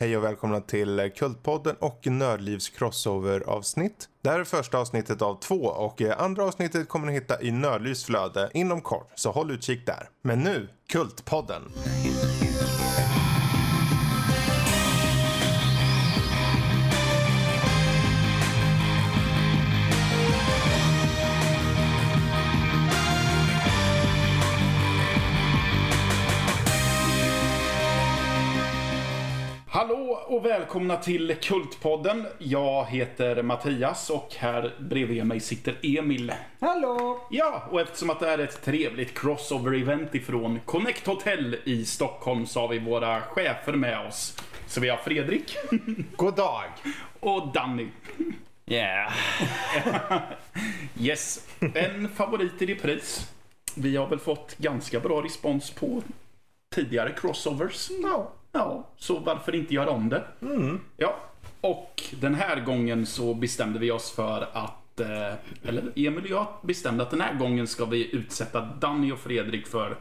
Hej och välkomna till Kultpodden och Nördlivs crossover-avsnitt. Det här är första avsnittet av två och eh, andra avsnittet kommer ni hitta i Nördlivs flöde inom kort, så håll utkik där. Men nu, Kultpodden! Och välkomna till Kultpodden. Jag heter Mattias och här bredvid mig sitter Emil. Hallå! Ja, och eftersom att det är ett trevligt crossover-event ifrån Connect Hotel i Stockholm så har vi våra chefer med oss. Så vi har Fredrik God dag! och Danny. Yeah. Yes, en favorit i repris. Vi har väl fått ganska bra respons på tidigare crossovers. Ja. Ja, så varför inte göra om det? Ja, och den här gången så bestämde vi oss för att, eh, eller Emil och jag bestämde att den här gången ska vi utsätta Danny och Fredrik för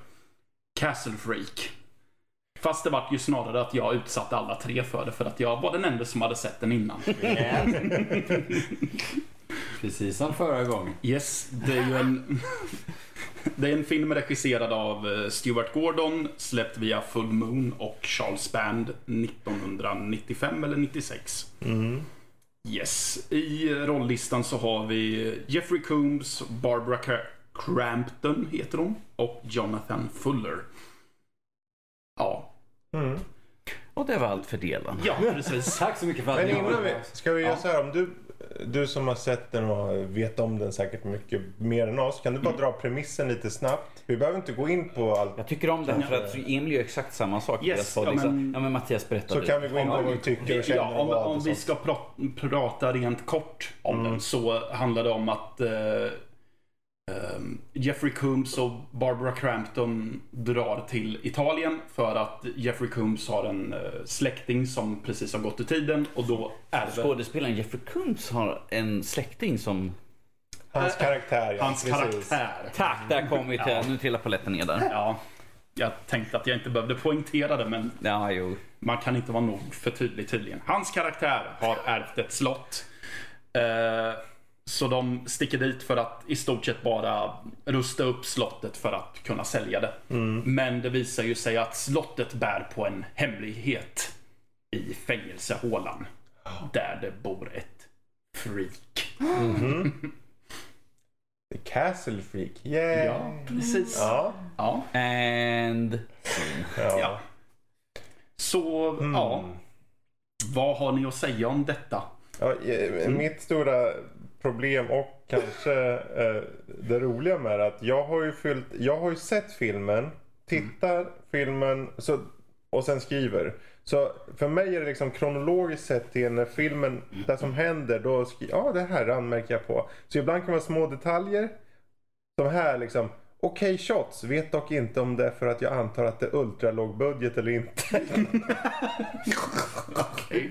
Castle Freak. Fast det vart ju snarare att jag utsatte alla tre för det för att jag var den enda som hade sett den innan. Precis som förra gången. Yes, det är ju en... Det är en film regisserad av eh, Stuart Gordon, släppt via Full Moon och Charles Band 1995 eller 96. Yes. I rolllistan så har vi Jeffrey Combs, Barbara Cra- Crampton heter hon, och Jonathan Fuller. Ja, Och det var allt för delen. ja precis. Tack så mycket för att Men ni innan var vi, ska vi göra så här, om du, du som har sett den och vet om den säkert mycket mer än oss, kan du bara Mm. dra premissen lite snabbt? Vi behöver inte gå in på allt. Jag tycker om den för att Emil gör exakt samma sak. Yes, jag sa ja, liksom, men- ja men Mattias berättade. Så kan vi gå in på vad vi tycker och känner Ja, om, om vi ska pra- prata rent kort om den så handlar det om att eh, ehm, Jeffrey Combs och Barbara Crampton drar till Italien för att Jeffrey Combs har en eh, släkting som precis har gått ur tiden och då ärver Skådespelaren Jeffrey Combs har en släkting som... Hans karaktär, ja. hans precis. karaktär. Tack, där kom vi till. Nu trillar paletten ner där. Ja, jag tänkte att jag inte behövde poängtera det men Ja, jo. Man kan inte vara nog för tydlig tydligen. Hans karaktär har ärvt ett slott. Eh, så de sticker dit för att i stort sett bara rusta upp slottet för att kunna sälja det. Men det visar ju sig att slottet bär på en hemlighet i fängelsehålan. Där det bor ett freak. The Castle Freak, yeah! Ja, precis. Ja. Ja. And... ja. Ja. Så, ja. Vad har ni att säga om detta? Ja, eh, Mitt stora problem och kanske eh, det roliga med det är att jag har ju fyllt, jag har ju sett filmen, tittar filmen så, och sen skriver. Så för mig är det liksom kronologiskt sett till när filmen, det som händer, då skriver ja det här anmärker jag på. Så ibland kan det vara små detaljer. Som här liksom, okej shots, vet dock inte om det är för att jag antar att det är ultralåg budget eller inte.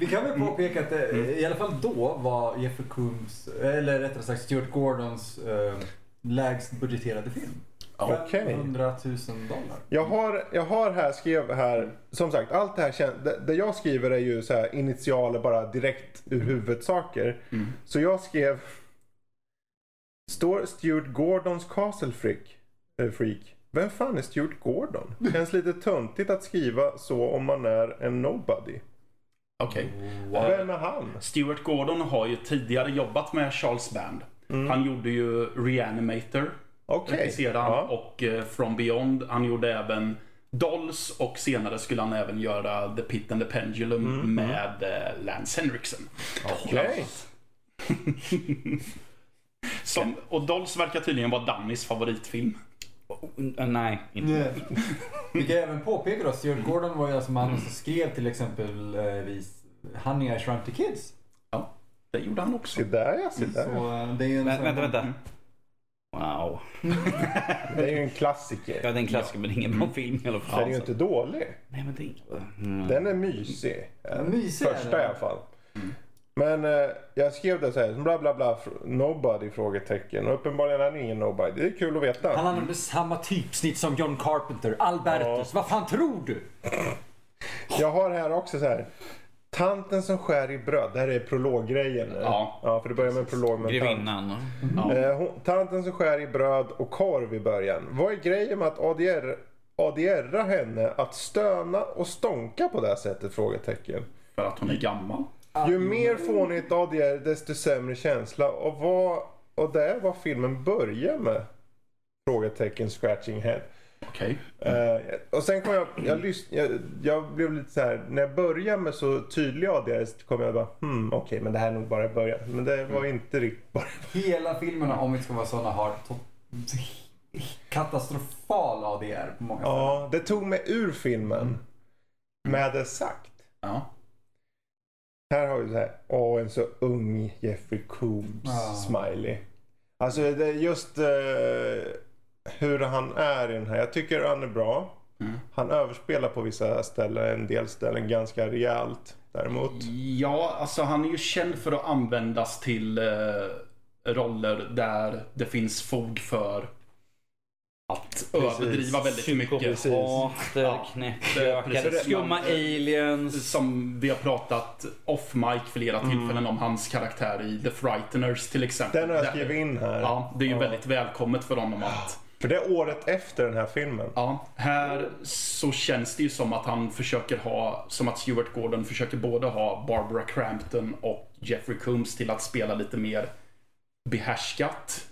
Vi kan väl påpeka att det, Mm. i alla fall då var Jeffrey Combs, eller rättare sagt Stuart Gordons eh, lägst budgeterade film. Okej. 500 000 dollar. Jag har, jag har här, skrev här, som sagt allt det här kän- det, det jag skriver är ju så här initialer bara direkt ur huvudet saker. Så jag skrev Står Stuart Gordons Castle Freak? Eh, freak? Vem fan är Stuart Gordon? Känns lite töntigt att skriva så om man är en nobody. Okej. Vem är han? Stuart Gordon har ju tidigare jobbat med Charles Band. Han gjorde ju Reanimator, Okej. regisserade han, Ja. och eh, From Beyond. Han gjorde även Dolls och senare skulle han även göra The Pit and the Pendulum med eh, Lance Henriksen. Okej. Som, och Dolls verkar tydligen vara Dannys favoritfilm. Uh, nej, inte. Vi kan även påpeka då, Stuart Gordon var ju alltså mannen som skrev till exempelvis Honey I Shrunk the Kids. Ja, det gjorde han också. Se där ja, se Så där. eh, det är ju en Vä- sån- vänta, vänta. Wow. Det är ju en klassiker. Ja, det är en klassiker men ingen bra film i alla fall. Den är ju inte dålig. Nej, men det är... Mm. Den är mysig. Ja, mysig Första den. i alla fall. Men eh, jag skrev det så här, bla bla bla, nobody? Frågetecken. Och uppenbarligen är han ingen nobody. Det är kul att veta. Han använde samma typsnitt som John Carpenter. Albertus. Vad fan tror du? Jag har här också så här. Tanten som skär i bröd. Det här är prologgrejen. Ja. ja för det börjar med en prolog med tant. Grevinnan. Ja. Eh, hon, tanten som skär i bröd och korv i början. Vad är grejen med att ADR, ADRa henne att stöna och stånka på det här sättet? Frågetecken. För att hon är gammal. Ju mer fånigt ADR desto sämre känsla. Och, vad, och det är vad filmen börjar med. Frågetecken scratching head. Okej. Eh, och sen kom jag, jag, lys, jag, jag blev lite så här, när jag började med så tydliga ADR så kom jag bara, hmm okej men det här är nog bara början. Men det var inte riktigt bara. Hela filmerna, om vi ska vara sådana, har katastrofal ADR på många ställen. Ja, det tog mig ur filmen. Med det sagt. Ja. Här har vi så här, åh en så ung Jeffrey Combs Ja. smiley. Alltså det är just eh, hur han är i den här. Jag tycker han är bra. Mm. Han överspelar på vissa ställen, en del ställen ganska rejält däremot. Ja, alltså han är ju känd för att användas till eh, roller där det finns fog för att överdriva väldigt mycket. Ja. knäppjökar, Precis. skumma aliens. Som vi har pratat off-mic flera tillfällen om hans karaktär i The Frighteners till exempel. Den har jag skrivit in här. Ja, det är ju väldigt välkommet för honom att För det är året efter den här filmen. Ja, här så känns det ju som att han försöker ha, som att Stuart Gordon försöker både ha Barbara Crampton och Jeffrey Combs till att spela lite mer behärskat.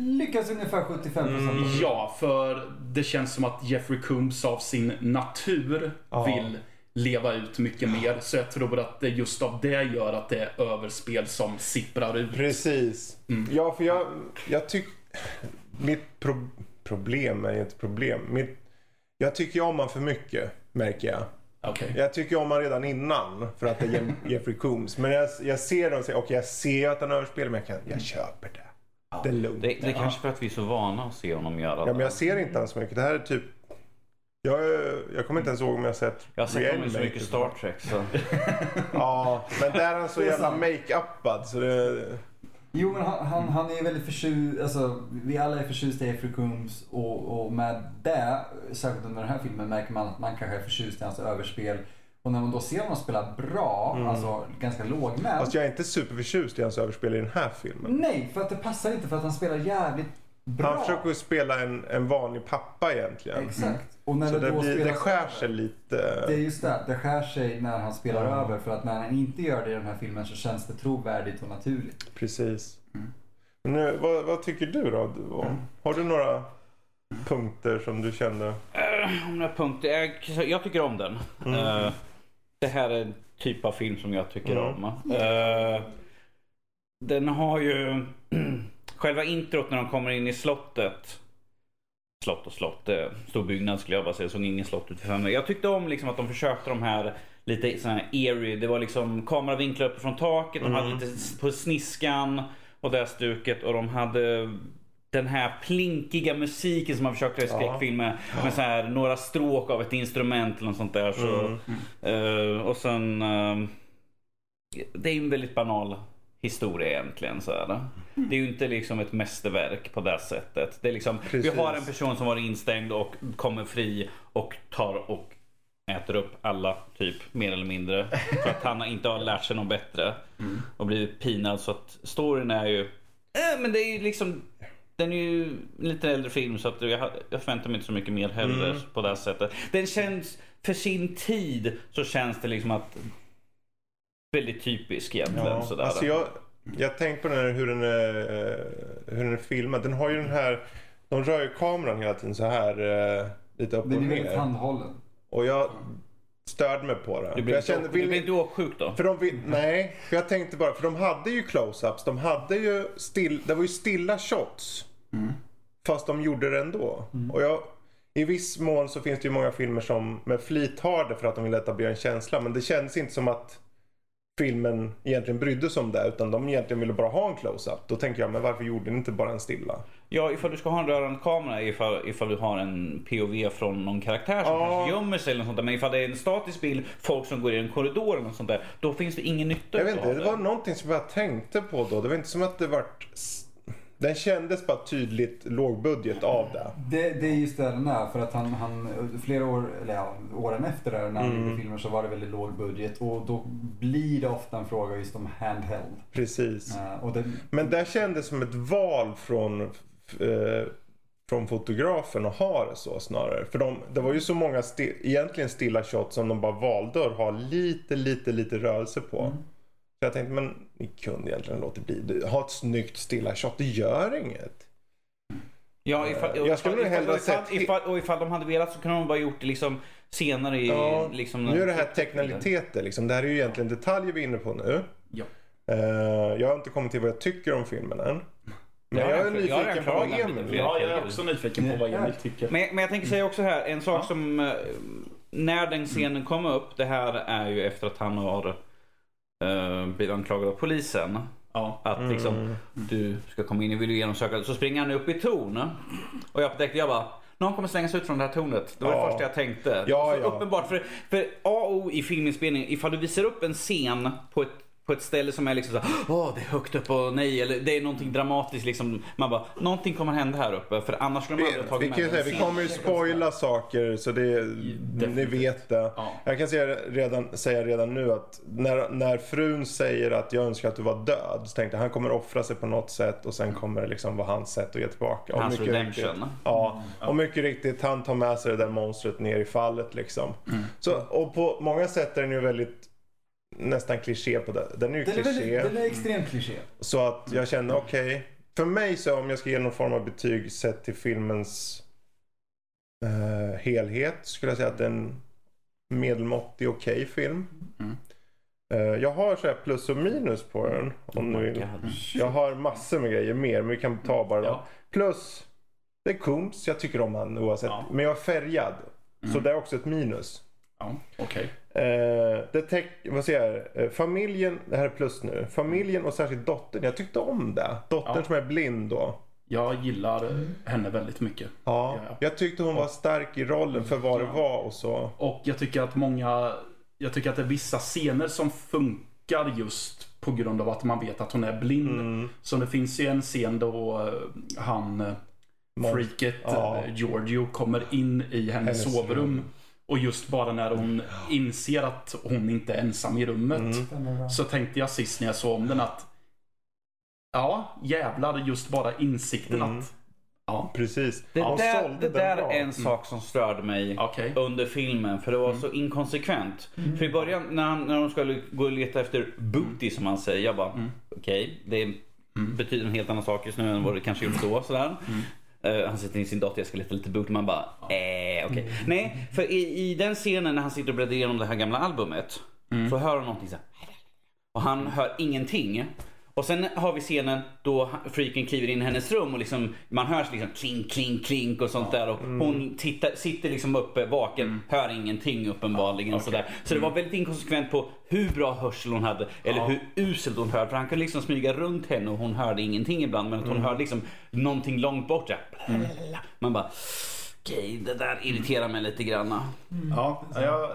Lyckas ungefär 75 procent. Mm. Ja, för det känns som att Jeffrey Combs av sin natur Ja. vill leva ut mycket mer. Så jag tror att det just av det gör att det är överspel som sipprar ut. Precis. Ja, för jag, jag tycker... Mitt pro, problem är ju inte problem. Mitt, jag tycker om han för mycket, märker jag. Okej. Jag tycker om han redan innan för att det är Jeffrey Combs. Men jag, jag ser dem och säger, okej jag ser att han överspelar men jag, kan, jag köper det. Det är lugnt. Det, det är kanske för att vi är så vana att se honom göra Ja, det. men jag ser inte så mycket. Det här är typ... Jag, jag kommer inte ens ihåg om jag har sett Jag har sett honom i så mycket Star Trek så. Ja, men där är han så Det är jävla make-upad så det... Jo, men han, han, han är väldigt förtjust, alltså vi alla är förtjusta i Jeffrey Combs och, och med det, särskilt under den här filmen, märker man att man kanske är förtjust i hans överspel. Och när man då ser honom spela bra, alltså ganska lågmäld. Fast jag är inte superförtjust i hans överspel i den här filmen. Nej, för att det passar inte för att han spelar jävligt bra. Han försöker spela en, en vanlig pappa egentligen. Exakt. Och när Så det, då blir, det skär över- sig lite. Det är just det, det skär sig när han spelar Ja. över. För att när han inte gör det i den här filmen så känns det trovärdigt och naturligt. Precis. Men nu, vad, vad tycker du då? Du- vad- Har du några punkter som du kände? Om några punkter. Jag, jag tycker om den. Eh, det här är en typ av film som jag tycker Mm. om. Eh, den har ju själva introt när de kommer in i slottet. Slott och slott, stor byggnad skulle jag bara säga. Det såg ingen slott ut för mig. Jag tyckte om liksom att de försökte de här lite sån här eerie. Det var liksom kameravinklar uppe från taket. De hade lite på sniskan och det här stuket. Och de hade den här plinkiga musiken som man försöker i Ja. skräckfilmer. Med så här, några stråk av ett instrument eller något sånt där. Så, eh, och sen... eh, det är ju en väldigt banal historia egentligen. Så här. Det är ju inte liksom ett mästerverk på det sättet. Det är liksom, vi har en person som var instängd och kommer fri och tar och äter upp alla, typ, mer eller mindre. För att han inte har lärt sig något bättre. Och blivit pinad. Så att storyn är ju... Eh, men det är ju liksom... Den är ju en lite äldre film så att jag, jag förväntar mig inte så mycket mer heller på det här sättet. Den känns, för sin tid så känns det liksom att väldigt typisk egentligen. Ja, sådär. alltså jag, jag tänkte på den här, hur, den är, eh, hur den är filmad. Den har ju den här... De rör ju kameran hela tiden så här eh, lite upp och Den är väldigt ner. handhållen. Och jag störde mig på det. Du jag inte, kände, du vill inte åksjuk då? för de vill, nej, för jag tänkte bara, för de hade ju close-ups. De hade ju still, det var ju stilla shots. Fast de gjorde det ändå. Och jag, I viss mån så finns det ju många filmer som med flit har det för att de vill etablera en känsla. Men det kändes inte som att filmen egentligen brydde sig om det. Utan de egentligen ville bara ha en close-up. Då tänker jag, men varför gjorde ni inte bara en stilla? Ja, ifall du ska ha en rörande kamera, ifall, ifall du har en POV från någon karaktär som Ja. kanske gömmer sig eller något sånt där. Men ifall det är en statisk bild, folk som går i en korridor eller något sånt där. Då finns det ingen nytta Jag vet inte, det var någonting som jag tänkte på då. Det var inte som att det vart... Den kändes bara tydligt lågbudget av det. Det, det är just det den är. För att han, han flera år, eller ja, åren efter det när han Mm. gjorde filmer så var det väldigt låg budget. Och då blir det ofta en fråga just om handheld. Precis. Och det, Men det kändes som ett val från, eh, från fotografen att ha det så snarare. För de, det var ju så många sti, egentligen stilla shots som de bara valde att ha lite, lite, lite rörelse på. Mm. Så jag tänkte, men ni kunde egentligen låta bli. Du, Ha ett snyggt stilla shot, det gör inget. Ja, ifall, Jag skulle ifall, hellre ifall, sett- ifall, och ifall de hade velat så kunde de bara gjort det liksom senare i... Ja, liksom, nu är det här teknikaliteter liksom. Det här är ju egentligen detaljer vi är inne på nu. Ja. Eh, jag har inte kommit till vad jag tycker om filmen än. Men Jag jag, är redan- jag nyfiken redan på vad Emil vill. Ja, jag är också nyfiken på vad Emil tycker. Men, men jag tänker säga också här, en sak Ja. som... eh, När den scenen kom upp, det här är ju efter att han har uh, blivit anklagad av polisen. Ja. Att Mm. liksom, du ska komma in, jag vill ju genomsöka. Så springer han upp i torn. Och jag tänkte, jag bara, någon kommer slängas ut från det här tornet. Det var Ja. det första jag tänkte. Ja, så ja. Uppenbart, för, för A och O i filminspelning, ifall du visar upp en scen på ett på ett ställe som är liksom såhär, åh det är högt upp och nej, eller det är någonting dramatiskt liksom. Man bara, någonting kommer hända här uppe för annars skulle man aldrig ha tagit vi, med säga, vi kommer ju spoila saker så det, ni Definitivt. vet det. Ja. Jag kan säga redan, säga redan nu att när, när frun säger att jag önskar att du var död så tänkte jag han kommer offra sig på något sätt och sen kommer det liksom vara hans sätt att ge tillbaka. Och Hans redemption. Riktigt, ja, och mycket riktigt han tar med sig det där monstret ner i fallet liksom. Mm. Så, och på många sätt är den ju väldigt nästan kliché på det. Den är ju den, är kliché. väldigt, den är extremt kliché. Så att jag kände okej. För mig så om jag ska ge någon form av betyg sett till filmens eh, helhet skulle jag säga att det är en medelmåttig okej film. Mm. Eh, jag har så här plus och minus på den. Om Oh ni my vill. God. Jag har massor med grejer mer men vi kan ta bara. Ja. Plus, det är Coombs. Jag tycker om han oavsett. Ja. Men jag är färgad. Så Mm. det är också ett minus. Ja, okej. Eh, det teck- vad säger jag? Eh, familjen, det här är plus nu. Familjen och särskilt dottern. Jag tyckte om det. Dottern Ja. som är blind då. Jag gillar henne väldigt mycket. Ja, Ja. jag tyckte hon var stark i rollen för vad det var och så. Och jag tycker att många, jag tycker att det är vissa scener som funkar just på grund av att man vet att hon är blind. Mm. Så det finns ju en scen då eh, han, eh, Mon- freaket, Ja. Giorgio, kommer in i hennes, Hennes sovrum. Och just bara när hon inser att hon inte är ensam i rummet. Mm. Så tänkte jag sist när jag såg om den att Ja, jävlar just bara insikten Mm. att Ja, Precis. Det Hon där, det där bra. är en sak som störde mig okej. under filmen för det var så inkonsekvent. För i början när, han, när de skulle gå och leta efter booty som han säger, jag bara Mm. okej, det betyder en helt annan sak just nu än vad det kanske gjorde då. Sådär. Eh, han sitter i sin dator, jag ska leta lite booty. Man bara, eh, okej. Nej, för i, i den scenen när han sitter och bläddrar igenom det här gamla albumet så hör han någonting så här. Och han hör ingenting. Och sen har vi scenen då freaken kliver in i hennes rum och liksom, man hörs liksom klink, klink, klink och sånt där. Och hon tittar, sitter liksom uppe vaken, hör ingenting uppenbarligen. okej. Sådär. Så det var väldigt inkonsekvent på hur bra hörsel hon hade eller Ja. hur uselt hon hörde. För han kunde liksom smyga runt henne och hon hörde ingenting ibland. Men att hon hörde liksom någonting långt bort. Så blablabla. Man bara, okej det där irriterar mig lite granna. Ja, jag,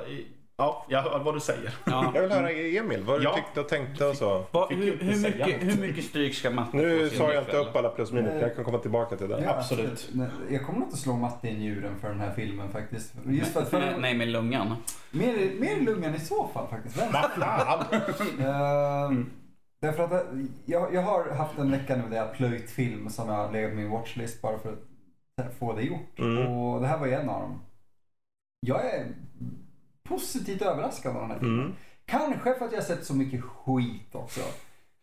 ja, jag hör vad du säger. Ja. Jag vill höra Emil, vad du Ja. tyckte och tänkte och så. Va, hur, hur, mycket, hur mycket stryk ska Matte få Nu sa jag inte upp alla plus minus, jag kan komma tillbaka till det. Ja, absolut. Jag kommer inte slå Matte i njuren för den här filmen faktiskt. Just för att för, Nej, med lungan. mer, mer lungan i så fall faktiskt. Vad fan! Ehm, Därför att eh, jag, jag har haft en vecka nu där jag plöjt film som jag har legat på min watchlist bara för att få det gjort. Mm. Och det här var ju en av dem. Jag är positivt överraskad av den här filmen. Mm. Kanske för att jag har sett så mycket skit också.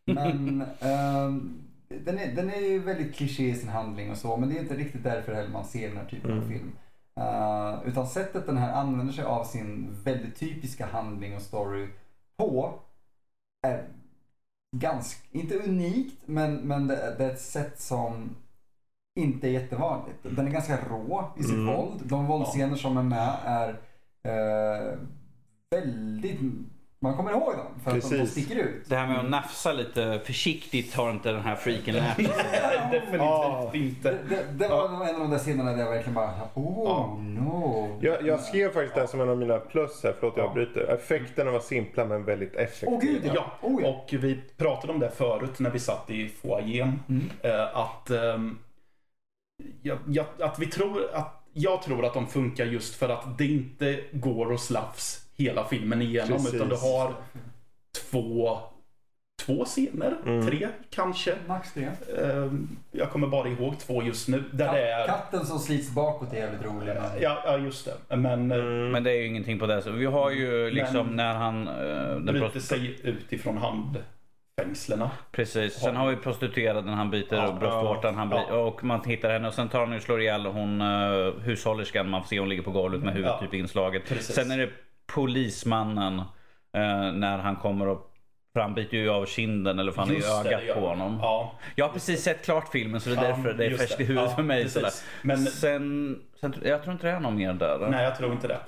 Men ehm, den, är, den är ju väldigt kliché i sin handling och så, men det är inte riktigt därför heller man ser den här typen av Mm. film. Eh, utan sättet den här använder sig av sin väldigt typiska handling och story på är ganska, inte unikt, men, men det, det är ett sätt som inte är jättevanligt. Den är ganska rå i sitt Mm. våld. De våldsscener som är med är eh, väldigt man kommer ihåg dem för att de, Precis. sticker ut. Det här med att nafsa lite försiktigt har inte den här freaken lärt sig. Definitivt inte. Det, det, det var nog en av de där scenerna där jag verkligen bara, oh Ja. no. Jag, jag skrev faktiskt det här som en av mina plus här, förlåt jag avbryter. Effekterna var simpla men väldigt effektiva. Åh gud ja. Ja, Oh, ja. och vi pratade om det förut när vi satt i foajén. Mm. Eh, att, ehm, ja, ja, att vi tror att jag tror att de funkar just för att det inte går att slafs hela filmen igenom. Precis. Utan du har två, två scener, Mm. tre kanske. Max det. Ehm, jag kommer bara ihåg två just nu. Där det är... Katten som slits bakåt är jävligt rolig. Ja, ja, just det. Men eh, Mm. Men det är ju ingenting på det. Så vi har ju liksom Men- när han... eh, den bryter sig ut ifrån handfängslena. Precis. Sen har vi prostituerade han byter Ja, bröstvårtan. Han blir, ja. Och man hittar henne och sen tar han och slår ihjäl hon uh, hushållerskan. Man får se hon ligger på golvet med huvudet Ja. typ inslaget. Precis. Sen är det polismannen eh, när han kommer och för han biter ju av kinden eller fan i Just det, ögat det på honom. Ja, Jag har precis sett klart filmen så det är därför det är färskt i det. huvudet för mig. Men- Sen, sen, jag tror inte det är någon mer där. Nej, jag tror inte det.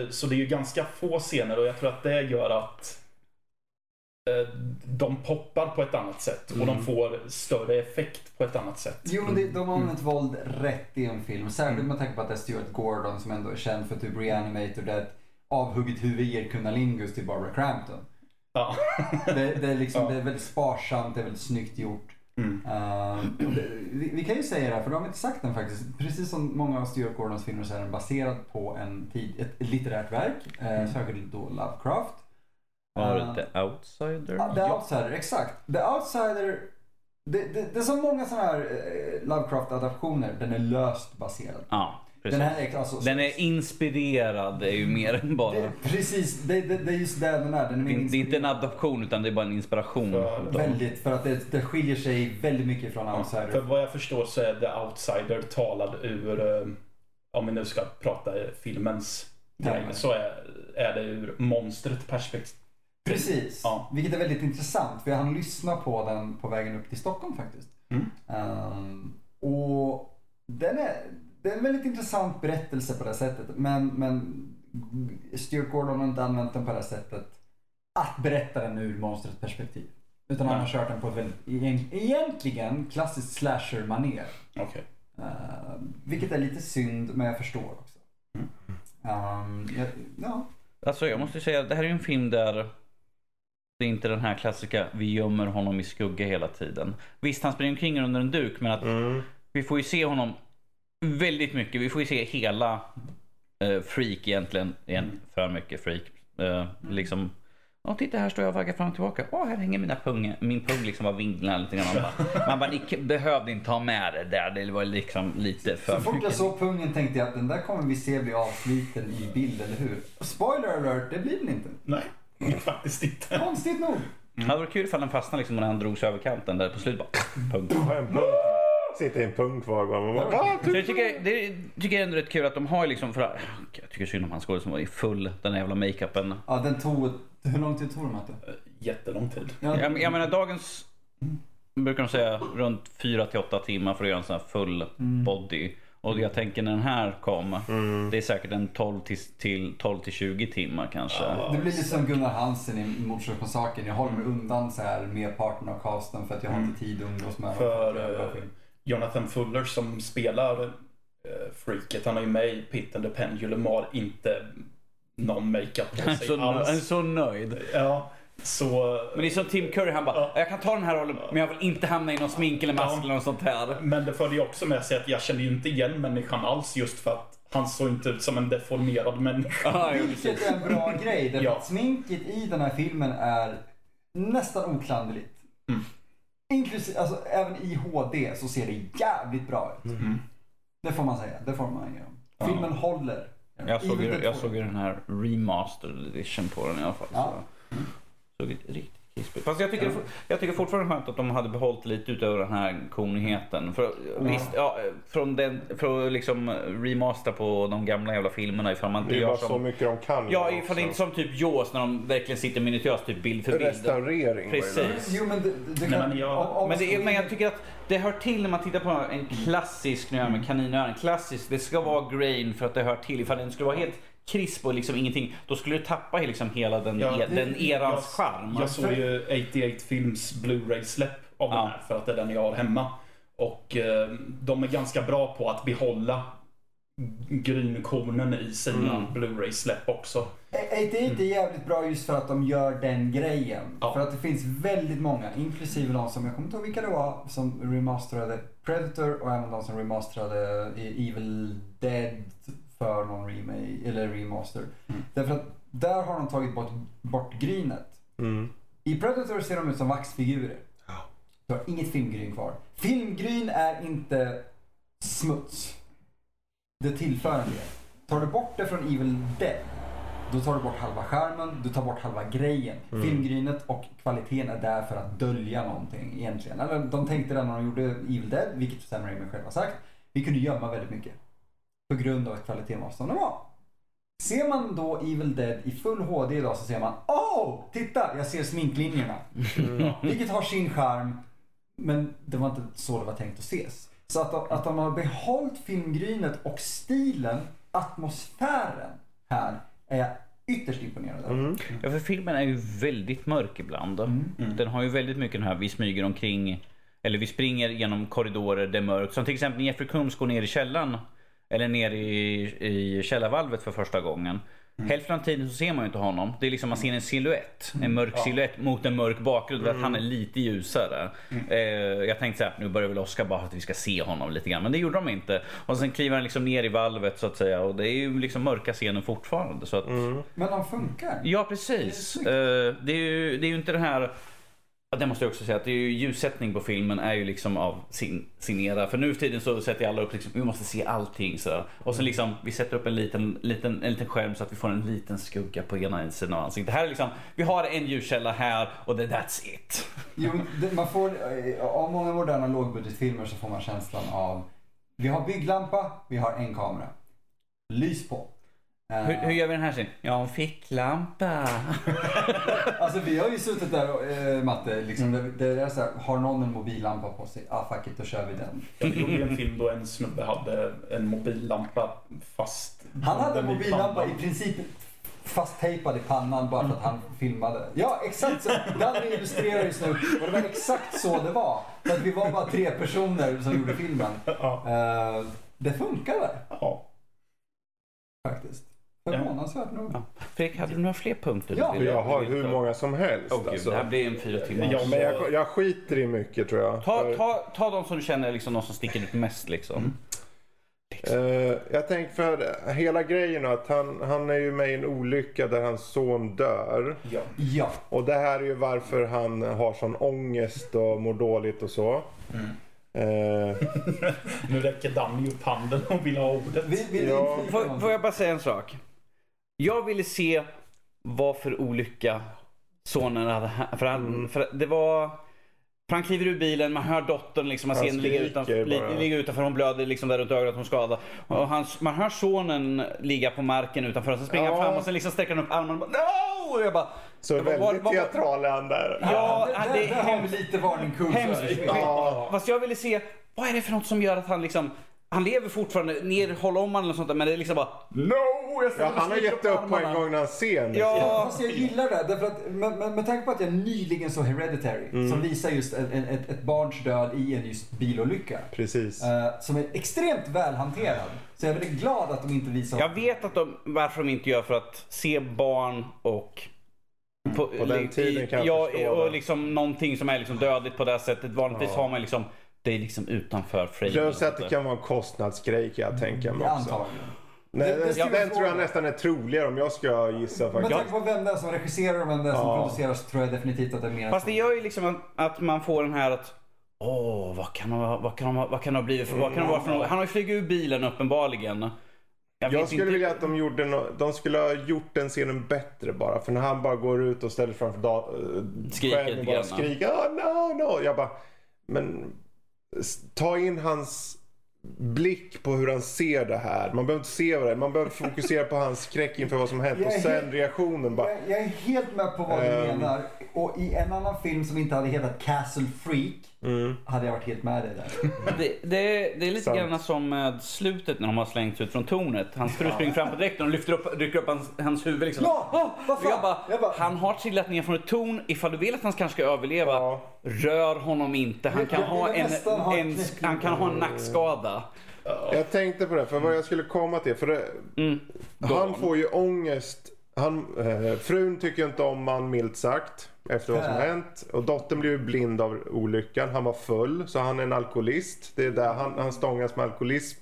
Eh, Så det är ju ganska få scener och jag tror att det gör att de poppar på ett annat sätt och Mm. de får större effekt på ett annat sätt. Jo, men det, de har använt våld rätt i en film. Särskilt med tanke på att det är Stuart Gordon som ändå är känd för typ Reanimator där ett avhugget huvud ger kunnalingus till Barbara Crampton. Ja. Det, det, är liksom, Ja. det är väldigt sparsamt, det är väldigt snyggt gjort. Mm. Uh, det, vi, vi kan ju säga det här, för de har inte sagt den faktiskt. Precis som många av Stuart Gordons filmer så är den baserad på en tid, ett litterärt verk. eh, Särskilt då Lovecraft. Var Eh, det The Outsider? Ja, The Ja. Outsider, exakt. The Outsider, det, det, det är så många sådana här eh, Lovecraft-adaptioner, den är löst baserad. Ja, precis. Den här är alltså... Den är inspirerad, det är ju mer än bara... det, precis, det, det, det är just där den är. Den är Det är, det är inte en adoption utan det är bara en inspiration. För- Väldigt, för att det, det skiljer sig väldigt mycket från För Outsider. vad jag förstår så är The Outsider talad ur, eh, om vi nu ska prata filmens Ja. grej, så är, är det ur monstret perspektiv. Precis, Ja. vilket är väldigt intressant för jag hann lyssna på den på vägen upp till Stockholm faktiskt. Mm. Ehm, och den är, det är en väldigt intressant berättelse på det sättet. Men, men Stuart Gordon har inte använt den på det sättet att berätta den ur monstrets perspektiv. Utan han har kört den på ett väldigt, egent- egentligen klassiskt slasher-manér. Okej. Uh, vilket är lite synd, men jag förstår också. Mm. Ehm, jag, ja. Alltså jag måste säga, det här är ju en film där det är inte den här klassiska vi gömmer honom i skugga hela tiden. Visst, han springer omkring under en duk men att Mm. vi får ju se honom väldigt mycket. Vi får ju se hela eh, Freak egentligen. Igen, för mycket Freak. Eh, liksom Åh titta här står jag och vaggar fram och tillbaka. Åh här hänger mina pung. Min pung liksom var vinglar lite grann. Man bara, man bara ni behövde inte ha med det där. Det var liksom lite för Så fort jag såg pungen tänkte jag att den där kommer vi se bli avsliten i bild, eller hur? Spoiler alert, det blir den inte. Nej, faktiskt inte. Konstigt nog. Det hade varit kul ifall den fastnade liksom när han drogs över kanten där på slutet bara punkt. Sitter i en punkt var gång. Man bara, "Va? Så jag tycker, det tycker jag ändå är rätt kul att de har liksom, för, jag tycker synd om han skådespelaren som var i full, den här jävla makeupen. Ja, den tog... Hur lång tid tog den Matte? Eh, Jättelång tid. Ja, Jag, jag menar dagens, brukar de säga runt 4 till 8 timmar för att göra en sån här full body. Och jag tänker när den här kom, Mm. det är säkert en 12 till, till, 12 till 20 timmar kanske. Ja. Det blir lite som Gunnar Hansen i Motorsågsmassakern. Jag håller mig undan så här med parten av casten för att jag har inte tid att umgås med. För film. Jonathan Fuller som spelar eh, Freaket, han är ju med i Pit and the Pendulum har inte någon makeup på sig så, nö- han är alls. så nöjd. Ja, så... Men det är som Tim Curry, han bara, Ja. jag kan ta den här rollen men jag vill inte hamna i någon smink eller mask Ja. eller något sånt här. Men det följer också med sig att jag känner ju inte igen människan alls just för att han såg inte ut som en deformerad människa. Ja, jo, Vilket är en bra grej. Därför Ja. att sminket i den här filmen är nästan oklanderligt. Mm. Inklusive, alltså även i HD så ser det jävligt bra ut. Mm. Det får man säga. Det får man. Ja. Filmen håller. Jag såg, ju, jag 2. såg ju den här remastered edition på den i alla fall. Ja. Så. Såg riktigt krispigt. Fast jag tycker, jag tycker fortfarande skönt att de hade behållit lite utöver den här konigheten. För, visst, ja, från den, för att liksom remastera på de gamla jävla filmerna ifall man inte Det är gör bara så som... mycket de kan. Ja, ifall det inte också. som typ Jaws när de verkligen sitter minutiöst typ bild för bild. Restaurering Precis. Jo men det, det Nej, kan... men jag- Men, det är, men jag tycker att det hör till när man tittar på en klassisk, nu jag med kaninöron, klassisk, det ska vara grain för att det hör till. Ifall den skulle vara helt krisp och liksom ingenting. Då skulle du tappa liksom hela den, Ja, e- den erans jag, charm. Jag såg ju 88 Films Blu-ray-släpp av den Ja. här för att det är den jag har hemma. Och eh, de är ganska bra på att behålla grynkornen i sina Mm. Blu-ray-släpp också. 88 är jävligt bra just för att de gör den grejen. Ja. För att det finns väldigt många, inklusive de som, jag kommer inte ihåg vilka det var, som remasterade Predator och även de som remasterade Evil Dead för någon remake, eller remaster. Mm. Därför att där har de tagit bort, bort grynet. Mm. I Predator ser de ut som vaxfigurer. Du har inget filmgryn kvar. Filmgryn är inte smuts. Det tillför en del. Tar du bort det från Evil Dead, då tar du bort halva skärmen, du tar bort halva grejen. Mm. Filmgrynet och kvaliteten är där för att dölja någonting egentligen. Eller de tänkte det när de gjorde Evil Dead, vilket Sam Raimi själv har sagt. Vi kunde gömma väldigt mycket. På grund av att kvaliteten var som den var. Ser man då Evil Dead i full HD idag så ser man Åh! Titta! Jag ser sminklinjerna. Vilket har sin charm. Men det var inte så det var tänkt att ses. Så att, de- att de har behållit filmgrynet och stilen, atmosfären här är jag ytterst imponerad över. Mm. Ja, för filmen är ju väldigt mörk ibland. Mm. Den har ju väldigt mycket den här, vi smyger omkring, eller vi springer genom korridorer, det är mörkt. Som till exempel när Jeffrey Combs går ner i källaren, eller ner i, i källarvalvet för första gången. Hälften av tiden så ser man ju inte honom. Det är liksom man ser en silhuett. En mörk silhuett mot en mörk bakgrund. Att han är lite ljusare. Eh, jag tänkte så här, nu börjar väl Oscar bara för att vi ska se honom lite grann. Men det gjorde de inte. Och sen kliver han liksom ner i valvet så att säga. Och det är ju liksom mörka scenen fortfarande. Så att, Men de funkar. Ja precis. Det är Eh, Det är ju, det är ju inte det här Ja, det måste jag också säga att det är ju ljussättning på filmen är ju liksom av sin, sin era. För nu för tiden så sätter alla upp liksom, vi måste se allting så. Och sen liksom, vi sätter upp en liten, liten, en liten skärm så att vi får en liten skugga på ena sidan av ansiktet. Det här är liksom, vi har en ljuskälla här och det, that's it. Jo, det, man får, eh, av många moderna lågbudgetfilmer så får man känslan av vi har bygglampa, vi har en kamera. Lys på. Hur, hur gör vi den här scenen? Ja, en ficklampa. Alltså vi har ju suttit där och, eh, Matte, liksom, det, det är så här, har någon en mobillampa på sig? Ah fuck it, då kör vi den. Jag gjorde en film då en snubbe hade en mobillampa fast Han hade en mobillampa i princip fasttejpad i pannan bara för att han filmade. Ja, exakt så. Danny illustrerar just nu och det var exakt så det var. För att vi var bara tre personer som gjorde filmen. Ja. Eh, det funkade ja. faktiskt. Förvånansvärt nog. Ja. Fredrik, hade du några fler punkter? Ja. du Jag har hur många som helst. Gud, alltså. det här blir en fyra timmar. Ja, Men jag, jag skiter i mycket tror jag. Ta, ta, ta de som du känner liksom de som sticker ut mest liksom. Eh, jag tänkte för hela grejen att han, han är ju med i en olycka där hans son dör. ja. Ja. Och det här är ju varför han har sån ångest och mår dåligt och så. Mm. Eh, Nu räcker Danny upp handen och vill ha ordet. Vi, vi, Ja. Får, får jag bara säga en sak? Jag ville se vad för olycka sonen hade ha- för, han, Mm. för det var för han kliver ur bilen, man hör dottern liksom, man Han ser henne ligga, utanför, li, bara. ligga utanför, hon blöder liksom där runt ögat, hon skadad. Och hans, man hör sonen ligga på marken utanför sen springer han Ja. fram och sen liksom sträcker han upp armarna och bara no! Och jag bara, så Jag bara, väldigt teatral är han där. ja, det, det det, är det har lite varning kurs Hemskt. Ja. Fast jag ville se, vad är det för något som gör att han liksom han lever fortfarande, ner, håll om han eller sånt där, men det är liksom bara No! Jag Ja, han har gett upp på en gång när han ser en. Ja. Fast jag gillar det, därför att med, med, med tanke på att jag nyligen såg Hereditary, Mm. som visar just en, en, ett, ett barns död i en just bilolycka. Precis. eh, som är extremt välhanterad. Så jag är väldigt glad att de inte visar... Jag vet att de, varför de inte gör för att se barn och på, På den tiden kan jag ja, förstå och det. liksom någonting som är liksom dödligt på det sättet. Vanligtvis Ja. har man liksom, det är liksom utanför frame. Plus att det kan vara en kostnadsgrej kan jag tänka mig också. antagligen. Nej, Det- det den, tror jag nästan är troligare om jag ska gissa Med faktiskt. tanke på vem det är som regisserar och vem det är som Ja. producerar så tror jag definitivt att det är mer Fast det gör ju liksom att, att man får den här att Åh, vad kan det, vad kan det, vad kan det ha blivit för, vad kan det vara för något? Han har ju flugit ur bilen uppenbarligen. Jag, Jag skulle inte- vilja att de, gjorde no de skulle ha gjort den scenen bättre bara. För när han bara går ut och ställer sig framför da- äh, Skriker lite och bara grann. skriker oh, no, no. Jag bara, men ta in hans blick på hur han ser det här. Man behöver inte se vad det är. Man behöver fokusera på hans skräck inför vad som hänt och sen helt- reaktionen bara. Jag, jag är helt med på vad du Ehm. menar. Och i en annan film som inte hade hetat Castle Freak hade jag varit helt med dig där. Det, det, det är lite grann som med slutet när de har slängts ut från tornet. Hans fru springer fram på dräkten och lyfter upp, rycker upp hans, hans huvud liksom. Ja, vad Och jag fan? bara, Jag bara- han har trillat ner från ett torn. Ifall du vill att han kanske ska överleva, Ja. rör honom inte. Han kan, ha en, en, han kan ha en nackskada. Jag tänkte på det, för vad jag skulle komma till. För det, Mm. han får ju ångest. Han, eh, frun tycker inte om man milt sagt. Efter vad som hänt. Och dottern blev blind av olyckan. Han var full, så han är en alkoholist. Det är där han, han stångas med alkoholism.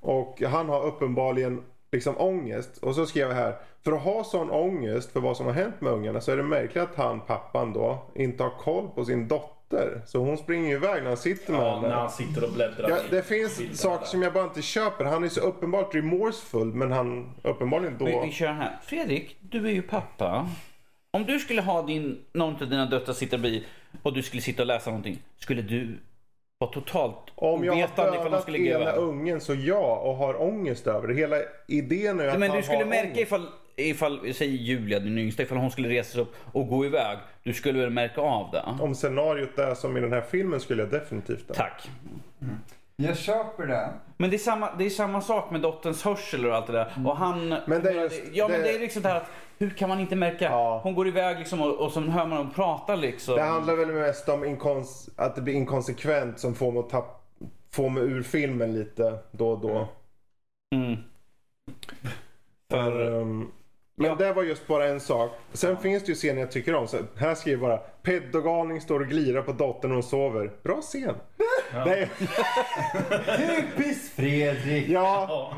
Och han har uppenbarligen liksom ångest. Och så skrev jag här. För att ha sån ångest för vad som har hänt med ungarna så är det märkligt att han, pappan då, inte har koll på sin dotter. Så hon springer ju iväg när han sitter med Ja, henne. när han sitter och bläddrar Ja, det finns saker där. som jag bara inte köper. Han är så uppenbart remorseful men han uppenbarligen Vi, då... vi kör här. Fredrik, du är ju pappa. Om du skulle ha din, någon av dina döttrar sitta bredvid och du skulle sitta och läsa någonting. Skulle du vara totalt Om jag har dödat ena ungen så ja och har ångest över det. Hela idén är att Men du skulle märka ångest. ifall, ifall, säg Julia din yngsta, ifall hon skulle resa sig upp och gå iväg. Du skulle väl märka av det? Om scenariot är som i den här filmen skulle jag definitivt det. Tack. Jag köper det. Men det är, samma, det är samma sak med dotterns hörsel och allt det där. Och han... Men det är just- ja men det- det är liksom det här att hur kan man inte märka? Ja. Hon går iväg liksom och, och så hör man dem prata liksom. Det handlar väl mest om inkons- att det blir inkonsekvent som får mig att få mig ur filmen lite då och då. Mm. För, ehm, men Ja. det var just bara en sak. Sen finns det ju scener jag tycker om. Så här skriver jag bara. Peddogalning står och glirar på dottern när hon sover. Bra scen. Nej, Typiskt Fredrik! ja, Ja.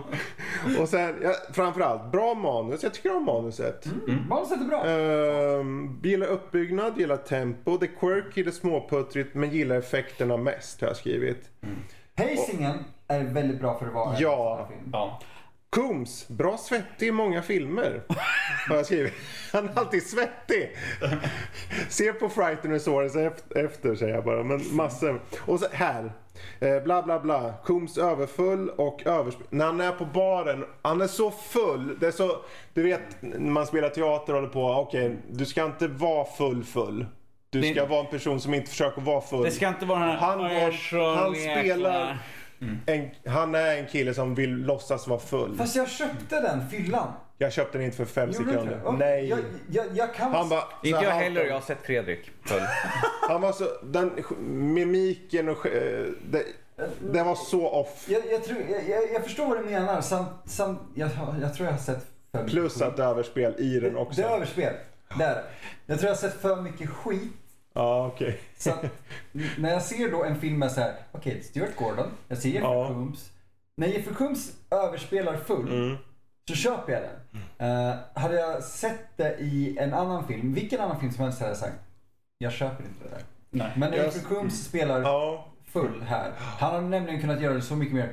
Och sen ja, framförallt bra manus. Jag tycker om manuset. Manuset är bra. Um, gillar uppbyggnad, gillar tempo. Det är quirky, det är småputtrigt men gillar effekterna mest har jag skrivit. Pacingen är väldigt bra för att vara Ja. en sån här film. Ja. Coombs, bra svettig i många filmer. Har jag skrivit. Han är alltid svettig. Se på Frighteners efter säger jag bara. Men massor. Och så här. Eh, bla bla bla. Coombs överfull och överspel. När han är på baren. Han är så full. Det är så. Du vet när man spelar teater och håller på. Okej, du ska inte vara full full. Du Det- ska vara en person som inte försöker vara full. Det ska inte vara den här... Han, "Åh, jag är var, han jäkla-" spelar... En, han är en kille som vill låtsas vara full. Fast jag köpte den fyllan. Jag köpte den inte för fem Gjorde sekunder. Och Nej. Jag, jag, jag kan... Han bara... Inte jag heller, jag har sett Fredrik. Full. Han var så... Den mimiken och... eh, Det, det var så off. Jag, jag, tror, jag, förstår vad du menar. Samt, samt, jag, jag tror jag har sett för mycket Plus att det är överspel i den också. Det är överspel. Där. Jag tror jag har sett för mycket skit. Ja, okej. Så att, när jag ser då en film med så här, okej, Stuart Gordon, jag ser Jeffrey Ja. Combs. När Jeffrey Combs överspelar full Mm. så köper jag den. Eh, hade jag sett det i en annan film, vilken annan film som helst hade jag sagt, jag köper inte det där. Nej. Men när Jeffrey Combs spelar Ja. full här, han har nämligen kunnat göra det så mycket mer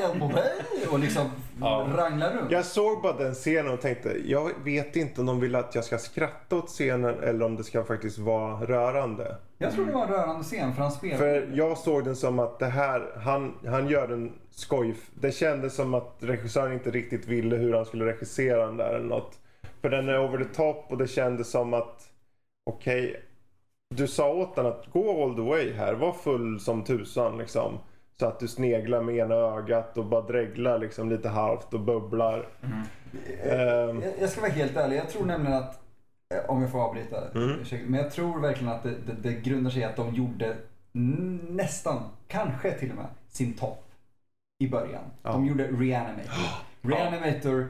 jag på mig och liksom Ja. rangla runt. Jag såg bara den scenen och tänkte, jag vet inte om de vill att jag ska skratta åt scenen eller om det ska faktiskt vara rörande. Jag tror det var en rörande scen för han spelar. För jag såg den som att det här, han, han gör en skoj. Det kändes som att regissören inte riktigt ville hur han skulle regissera den där eller något. För den är over the top och det kändes som att, okej, du sa åt den att gå all the way här, var full som tusan liksom. Så att du sneglar med ena ögat och bara dreglar liksom lite halvt och bubblar. Ehm, Jag, jag ska vara helt ärlig, jag tror nämligen att, eh, om jag får avbryta, Mm. men jag tror verkligen att det, det, det grundar sig i att de gjorde nästan, kanske till och med, sin topp i början. De Ja. gjorde Reanimator. Reanimator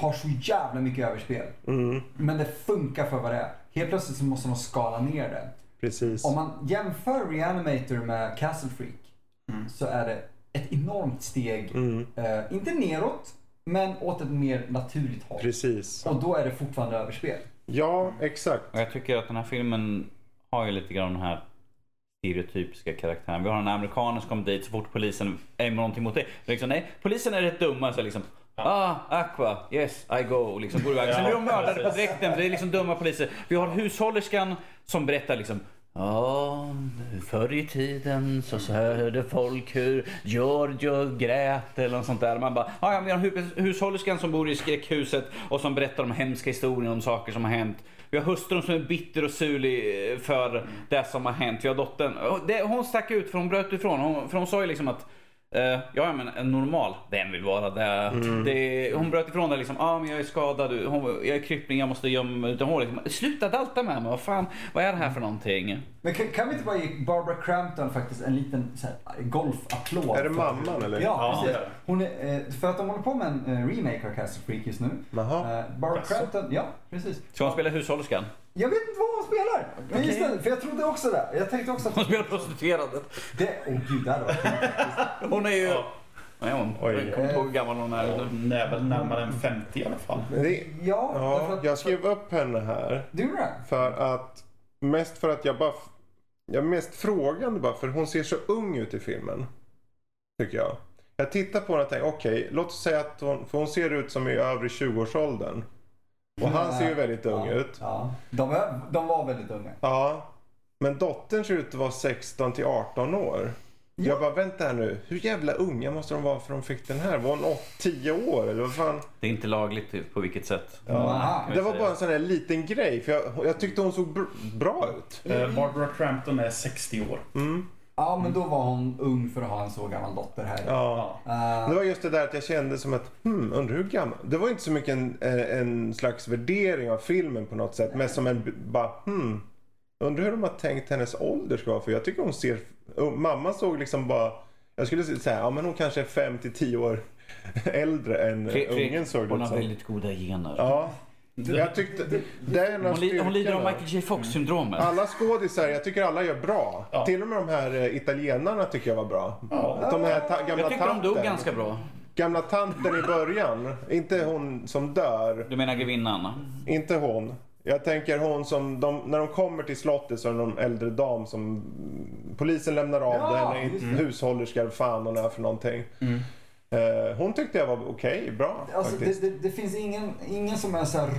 har så jävla mycket överspel. mm, Men det funkar för vad det är. Helt plötsligt så måste de skala ner det. precis. Om man jämför Reanimator med Castle Freak Mm. så är det ett enormt steg, Mm, eh, inte neråt, men åt ett mer naturligt håll. precis. Och då är det fortfarande överspel. Ja, exakt. Och jag tycker att den här filmen har ju lite grann den här stereotypiska karaktären. Vi har en amerikan som kommer dit så fort polisen är med någonting mot dig. Det är Liksom, nej, polisen är rätt dumma. Så liksom, ah, Aqua, yes, I go. Och Liksom, går iväg. Sen blir de mördade på direkten för det är liksom dumma poliser. Vi har hushållerskan som berättar liksom Ja, förr i tiden så så hörde folk hur Giorgio grät eller något sånt där. Man bara, ja, vi har hushållerskan som bor i skräckhuset och som berättar om hemska historier om saker som har hänt. vi har hustrun som är bitter och surlig för det som har hänt. Vi har dottern. Det, hon stack ut för hon bröt ifrån. Hon, för hon sa ju liksom att eh, ja men en normal, vem vill vara det? det hon bröt ifrån det liksom, ja ah, men jag är skadad, hon, jag är kryppling, jag måste gömma mig. Utan hon liksom, sluta dalta med mig, vad fan, vad är det här för någonting? Men kan, kan vi inte bara ge Barbara Crampton faktiskt en liten så här, golfapplåd? Är det mamman eller? Ja, Ja, precis. Hon är, eh, för att de håller på med en eh, remake av Castle Freak just nu. Jaha. Eh, Barbara Jaså? Crampton, ja precis. Ska hon spela hushållerskan? Jag vet inte vad hon spelar. Just det, för jag trodde också det. Jag tänkte också Hon att spelar prostituerad. det... Åh oh, gud, det hade varit. Hon är ju... Ja. Är hon? Oj. Jag kommer inte ihåg hur gammal hon är. Hon är väl närmare än 50 i alla fall. Det, Ja, ja, att, jag skrev upp henne här. Du det? För att, mest för att jag bara, jag är mest frågande bara för hon ser så ung ut i filmen. Tycker jag. Jag tittar på henne och tänker okej, låt oss säga att hon, för hon ser ut som i övre 20-årsåldern. Och han ser ju väldigt ung ja, ut. Ja. De, var, de var väldigt unga. Ja. Men dottern ser ut att vara 16 till 18 år. Ja. Jag bara, vänta här nu. Hur jävla unga måste de vara för de fick den här? Var hon 10 år eller vad fan? Det är inte lagligt typ, på vilket sätt. Aha. Det var bara en sån här liten grej. För jag, jag tyckte hon såg br- bra ut. Eh, Barbara Crampton är 60 år. Mm. Ja, men då var hon ung för att ha en så gammal dotter här. Ja. Eh, Det var just det där att jag kände som att, hmm, undrar hur gammal. Det var inte så mycket en, en slags värdering av filmen på något sätt. Mest som en, bara, hmm. Undrar hur de har tänkt hennes ålder ska vara. För jag tycker hon ser, mamma såg liksom bara, jag skulle säga, ja men hon kanske är 5 till 10 år äldre än Fre- Fre- ungen såg det Hon har väldigt goda gener. Ja. Jag tyckte, det är en av Hon, li- hon lider av. Michael J Fox-syndromet. Alla skådisar, jag tycker alla gör bra. Ja. Till och med de här eh, italienarna tycker jag var bra. Ja. De här ta- gamla Jag tycker de dog tanten. ganska bra. Gamla tanten i början. Inte hon som dör. Du menar grevinnan? Inte hon. Jag tänker hon som, de, när de kommer till slottet så är det någon äldre dam som polisen lämnar av Ja, En hushållerska eller fan hon är för någonting. Eh, hon tyckte jag var okej, bra Alltså, det, det, det finns ingen, ingen som är så här,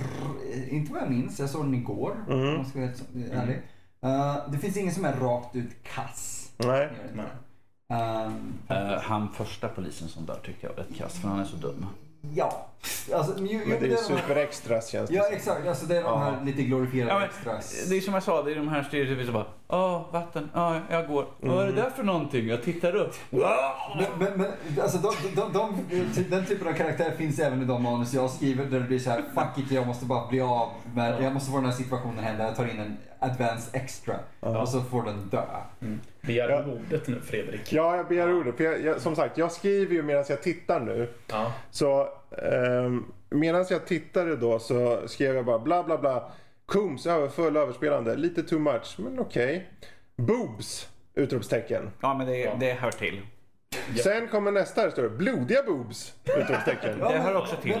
inte vad jag minns, jag såg den igår Mm. om jag ska vara helt ärlig. Eh, det finns ingen som är rakt ut kass. Nej. Inte. Ehm, Eh, han första polisen som dör tyckte jag var rätt kass för han är så dum. ja, alltså, ju, Men det är ju superextras känns det Ja exakt, alltså det är de här lite glorifierade Ja, men, extras. det är som jag sa, det är de här stereotyperna som bara Åh, vatten, ja, jag går. Vad är det där för någonting? Jag tittar upp. Men, men, alltså de, de, de, de, den typen av karaktär finns även i de manus jag skriver där det blir så här, fuck it, jag måste bara bli av med, jag måste få den här situationen hända, jag tar in en advanced extra och så får den dö. Begär du ordet nu Fredrik? Ja, jag begär ordet. För jag, jag, som sagt, jag skriver ju medan jag tittar nu. Ja. Så ehm, medan jag tittade då så skrev jag bara bla bla bla. Kums överfull överspelande. Lite too much, men okej. Boobs! Utropstecken. Ja, men det, det hör till. Sen kommer nästa, det står det blodiga boobs! Utropstecken. Det hör också till.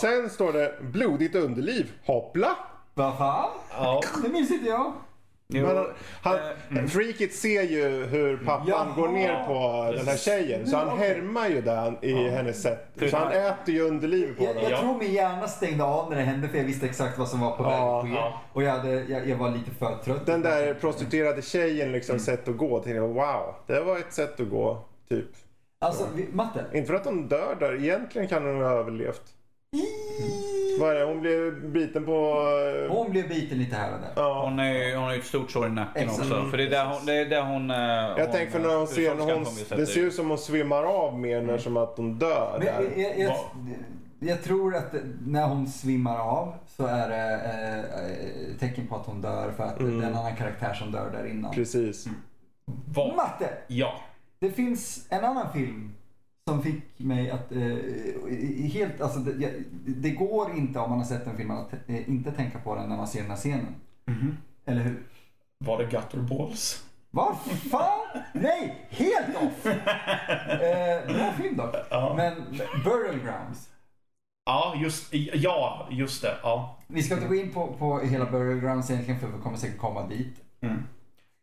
Sen står det blodigt underliv. Hoppla! Vad fan? Ja. Det minns inte jag. Jo, Men han, eh, Freakit ser ju hur pappan Jaha. går ner på den här tjejen. Så han härmar ju den i hennes sätt. Så han äter ju underlivet på Jag, den. jag tror min hjärna stängde av när det hände för jag visste exakt vad som var på väg Ja. att ske. Ja. Och jag, hade, jag, jag var lite för trött. Den där prostituerade tjejen liksom Mm. sätt att gå. Tänkte jag, wow, det var ett sätt att gå. Typ. Alltså, vi, matte. Inte för att de dör där. Egentligen kan hon ha överlevt. Vad är det? Hon blev biten på... eh, Hon blev biten lite här och där. Ja. hon, är, hon har ju ett stort sår i nacken Exakt. också. För det är där hon... Det är där hon Jag tänker för när hon ser, när hon, det ser ut som hon svimmar av mer när som att hon dör Men jag, där. jag, jag, jag tror att när hon svimmar av så är det eh, tecken på att hon dör för att det är en annan karaktär som dör där innan. Precis. Vad? Matte! Ja. Det finns en annan film som fick mig att eh, helt, alltså det, det går inte om man har sett den filmen att eh, inte tänka på den när man ser den här scenen. Eller hur? Var det Gutterballs? Vad fan? Nej, helt off! Eh, bra film dock. Ja. Men Burial Grounds. Ja, just, ja, just det. Ja. Vi ska inte gå in på, på hela Burial Grounds egentligen för vi kommer säkert komma dit.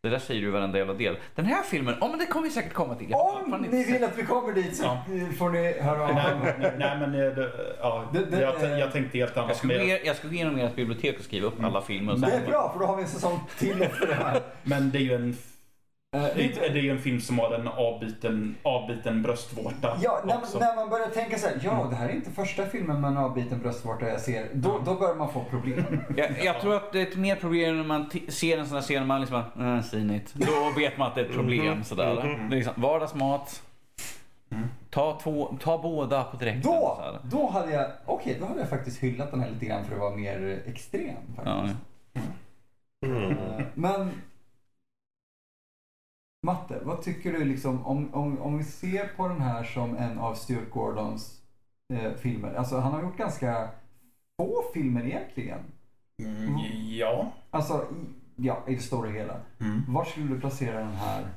Det där säger du varenda jävla del. Den här filmen, ja men det kommer vi säkert komma till. Jag Om ni vill att vi kommer dit så Ja. får ni höra av Nej, men- nej men eh, det, ja, Det- det- jag, jag tänkte helt Jag annat. ska, gå, Men, ner- jag ska gå igenom ert bibliotek och skriva upp alla filmer. Och Det är bra för då har vi en säsong till efter det här. men det är ju en Det, lite- det är ju en film som har en avbiten, avbiten bröstvårta Ja, när, också. när man börjar tänka så här, ja det här är inte första filmen med en avbiten bröstvårta jag ser. Då, då börjar man få problem. Jag, jag tror att det är ett mer problem när man ser en sån här scen och man liksom bara, äh, sinigt. Då vet man att det är ett problem sådär. Det är liksom, vardagsmat. Ta, två, ta båda på direkten. Då, då hade jag, okej då hade jag faktiskt hyllat den här lite grann för att vara mer extrem. Ja, Faktiskt. Mm. Eh, Men Matte, vad tycker du liksom om, om, om vi ser på den här som en av Stuart Gordons eh, filmer. Alltså han har gjort ganska få filmer egentligen. Mm, ja. Alltså i, ja, i det stora hela. Mm. Var skulle du placera den här?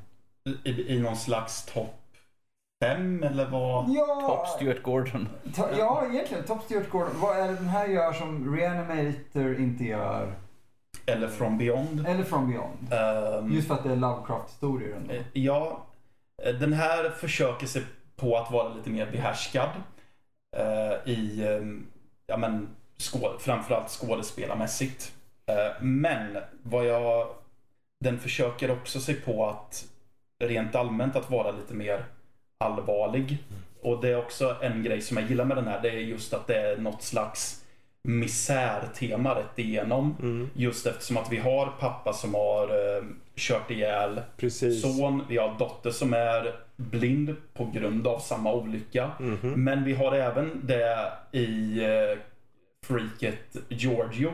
I, I någon slags topp fem eller vad? Ja, Top Stuart Gordon. ta, ja egentligen. Top Stuart Gordon. Vad är det den här gör som Reanimator inte gör? Eller From Beyond? Eller From Beyond. Ehm, Just för att det är Lovecraft-historier. Eh, Ja, eh, den här försöker sig på att vara lite mer behärskad eh, i, eh, ja men, skå, framförallt skådespelarmässigt. Eh, men vad jag, den försöker också sig på att rent allmänt att vara lite mer allvarlig. Och det är också en grej som jag gillar med den här, det är just att det är något slags misärtema rätt igenom. Mm. Just eftersom att vi har pappa som har eh, kört ihjäl Precis. son, vi har dotter som är blind på grund av samma olycka. Mhm. Men vi har även det i eh, freaket Giorgio.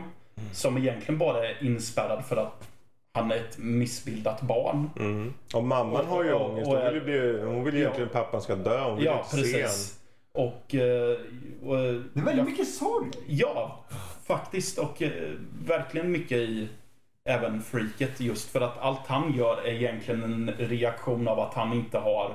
Som egentligen bara är inspärrad för att han är ett missbildat barn. Mm. Och mamman Och- har ju ångest. Hon vill ju, bli, hon vill ju Ja. egentligen att pappan ska dö. Hon vill Ja, inte se precis. Och... eh, och Det är väldigt jag- mycket sorg. Ja, faktiskt. Och eh, verkligen mycket i även freaket. Just för att allt han gör är egentligen en reaktion av att han inte har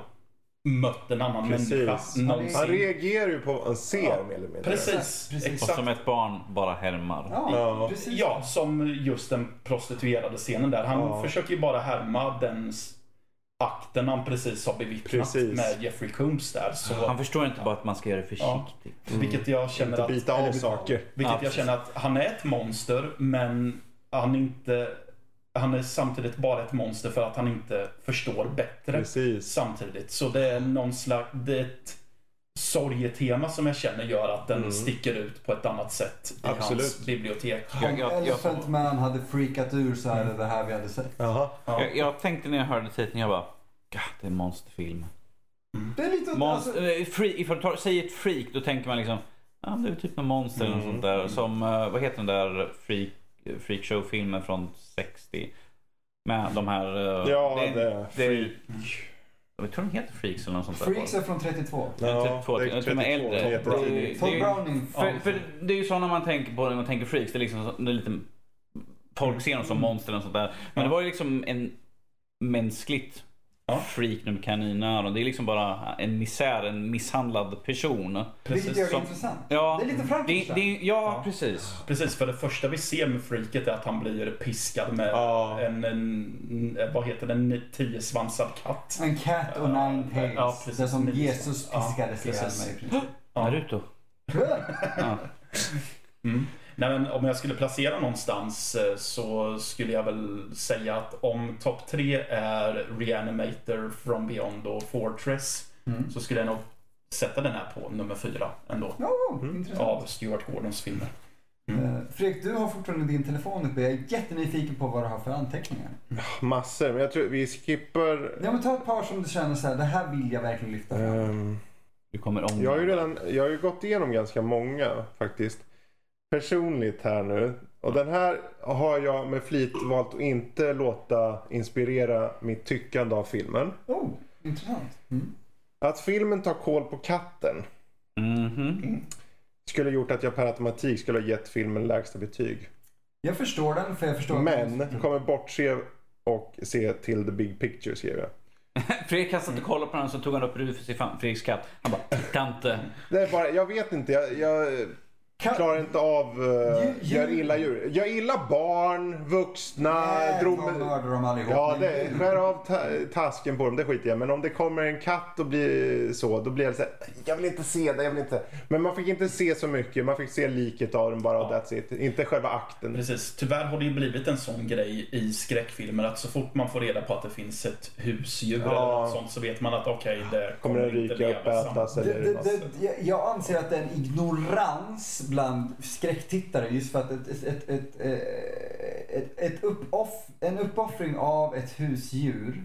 mött en annan Precis. människa någonsin. Han reagerar ju på vad han ser Ja, mer eller mindre. Precis, Precis. Och som ett barn bara härmar. Ja, Ja. precis. Ja, som just den prostituerade scenen där. Han Ja. försöker ju bara härma den akten han precis har bevittnat Precis. med Jeffrey Combs där. Så, Han förstår inte bara att man ska göra det försiktigt. Vilket jag känner att... bita av saker. Vilket Ja, jag känner att han är ett monster, men han inte... Han är samtidigt bara ett monster för att han inte förstår bättre. Precis. Samtidigt. Så det är någon slags... Det är ett sorgetema som jag känner gör att den Mm. sticker ut på ett annat sätt i Absolut. hans bibliotek. Om Jag- jag- jag- Elephant Man hade freakat ur så är det det här vi hade sett. Ja. Jag, jag tänkte när jag hörde titeln, jag bara, God, det är en monsterfilm. Det är lite... Monster, alltså, eh, freak, ifall du tar, säger ett freak, då tänker man liksom, ja det är typ en monster eller något Mm. sånt där. Som, eh, vad heter den där freak, freakshow-filmen från 60? Med de här... eh, Ja, det, det- det, jag tror den heter Freaks eller något sånt där. Freaks är från 32. Ja, Ja, 32, det är jag tror de är 32, äldre. Todd Browning. För, för det är ju så när man tänker på när man tänker freaks, det är liksom det är lite Folk ser dem som monster och sånt där. Men Ja. det var ju liksom en mänskligt Ja. freak med kaninöron. Det är liksom bara en misär, en misshandlad person. Vilket gör det som- intressant. Ja, Det är lite det, Frankenstein. det, ja, Ja. precis. Precis, för det första vi ser med freaket är att han blir piskad med Ja. en, en, vad heter det, en tiosvansad katt. En cat och nine tails. Ja, precis. det som Jesus ja, piskades ihjäl precis. med i princip. Ja. Naruto. Ja. Mm. Nej, men om jag skulle placera någonstans eh, så skulle jag väl säga att om topp tre är Reanimator, From Beyond och Fortress Mm. så skulle jag nog sätta den här på nummer fyra ändå. Ja, Mm. intressant. Av Stuart Gordons filmer. Mm. Eh, Fredrik, du har fortfarande din telefon uppe. Jag är jättenyfiken på vad du har för anteckningar. Massor, men jag tror vi skippar... Ja, men ta ett par som du känner så här, det här vill jag verkligen lyfta fram. ehm, Du kommer om. jag har ju redan jag har ju gått igenom ganska många faktiskt. Personligt här nu. Och den här har jag med flit valt att inte låta inspirera mitt tyckande av filmen. Oh, intressant. Mm. Att filmen tar koll på katten Mhm. skulle gjort att jag per automatik skulle ha gett filmen lägsta betyg. Jag förstår den, för jag förstår... Men kommer bortse och se till the big picture skrev jag. Fredrik satt och kollade på den så tog han upp Rufus i fan- Fredriks katt. Han bara, titta inte. Det är bara, jag vet inte. Jag, jag, Kan- klarar inte av, uh, Djur- gör illa djur. Gör illa barn, vuxna, Nej, drog de mördar dem allihop. Ja, det, skär av ta tasken på dem, det skiter jag Men om det kommer en katt och blir så, då blir jag så här, jag vill inte se det, jag vill inte. Men man fick inte se så mycket, man fick se liket av den bara och that's it. Inte själva akten. Precis. Tyvärr har det ju blivit en sån grej i skräckfilmer att så fort man får reda på att det finns ett husdjur Ja. eller något sånt så vet man att okej, det Kommer den inte ryka upp, samma- ätas Det, eller... det, det, jag- jag anser att det är en ignorans bland skräcktittare just för att ett, ett, ett, ett, eh, ett, uppoff, en uppoffring av ett husdjur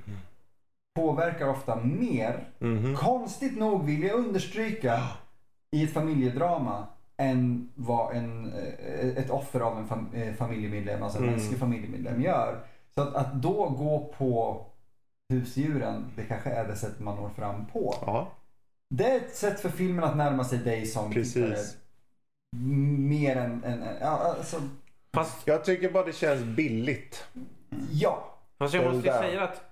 påverkar ofta mer, Mhm. konstigt nog vill jag understryka, i ett familjedrama än vad en, eh, ett offer av en fam, eh, familjemedlem, alltså en Mm. mänsklig familjemedlem gör. Så att, att då gå på husdjuren, det kanske är det sätt man når fram på. Ja, Det är ett sätt för filmen att närma sig dig som Precis. tittare. Mer än, än, än ja, alltså, Fast, jag tycker bara det känns billigt. ja. fast jag Den måste ju där. säga att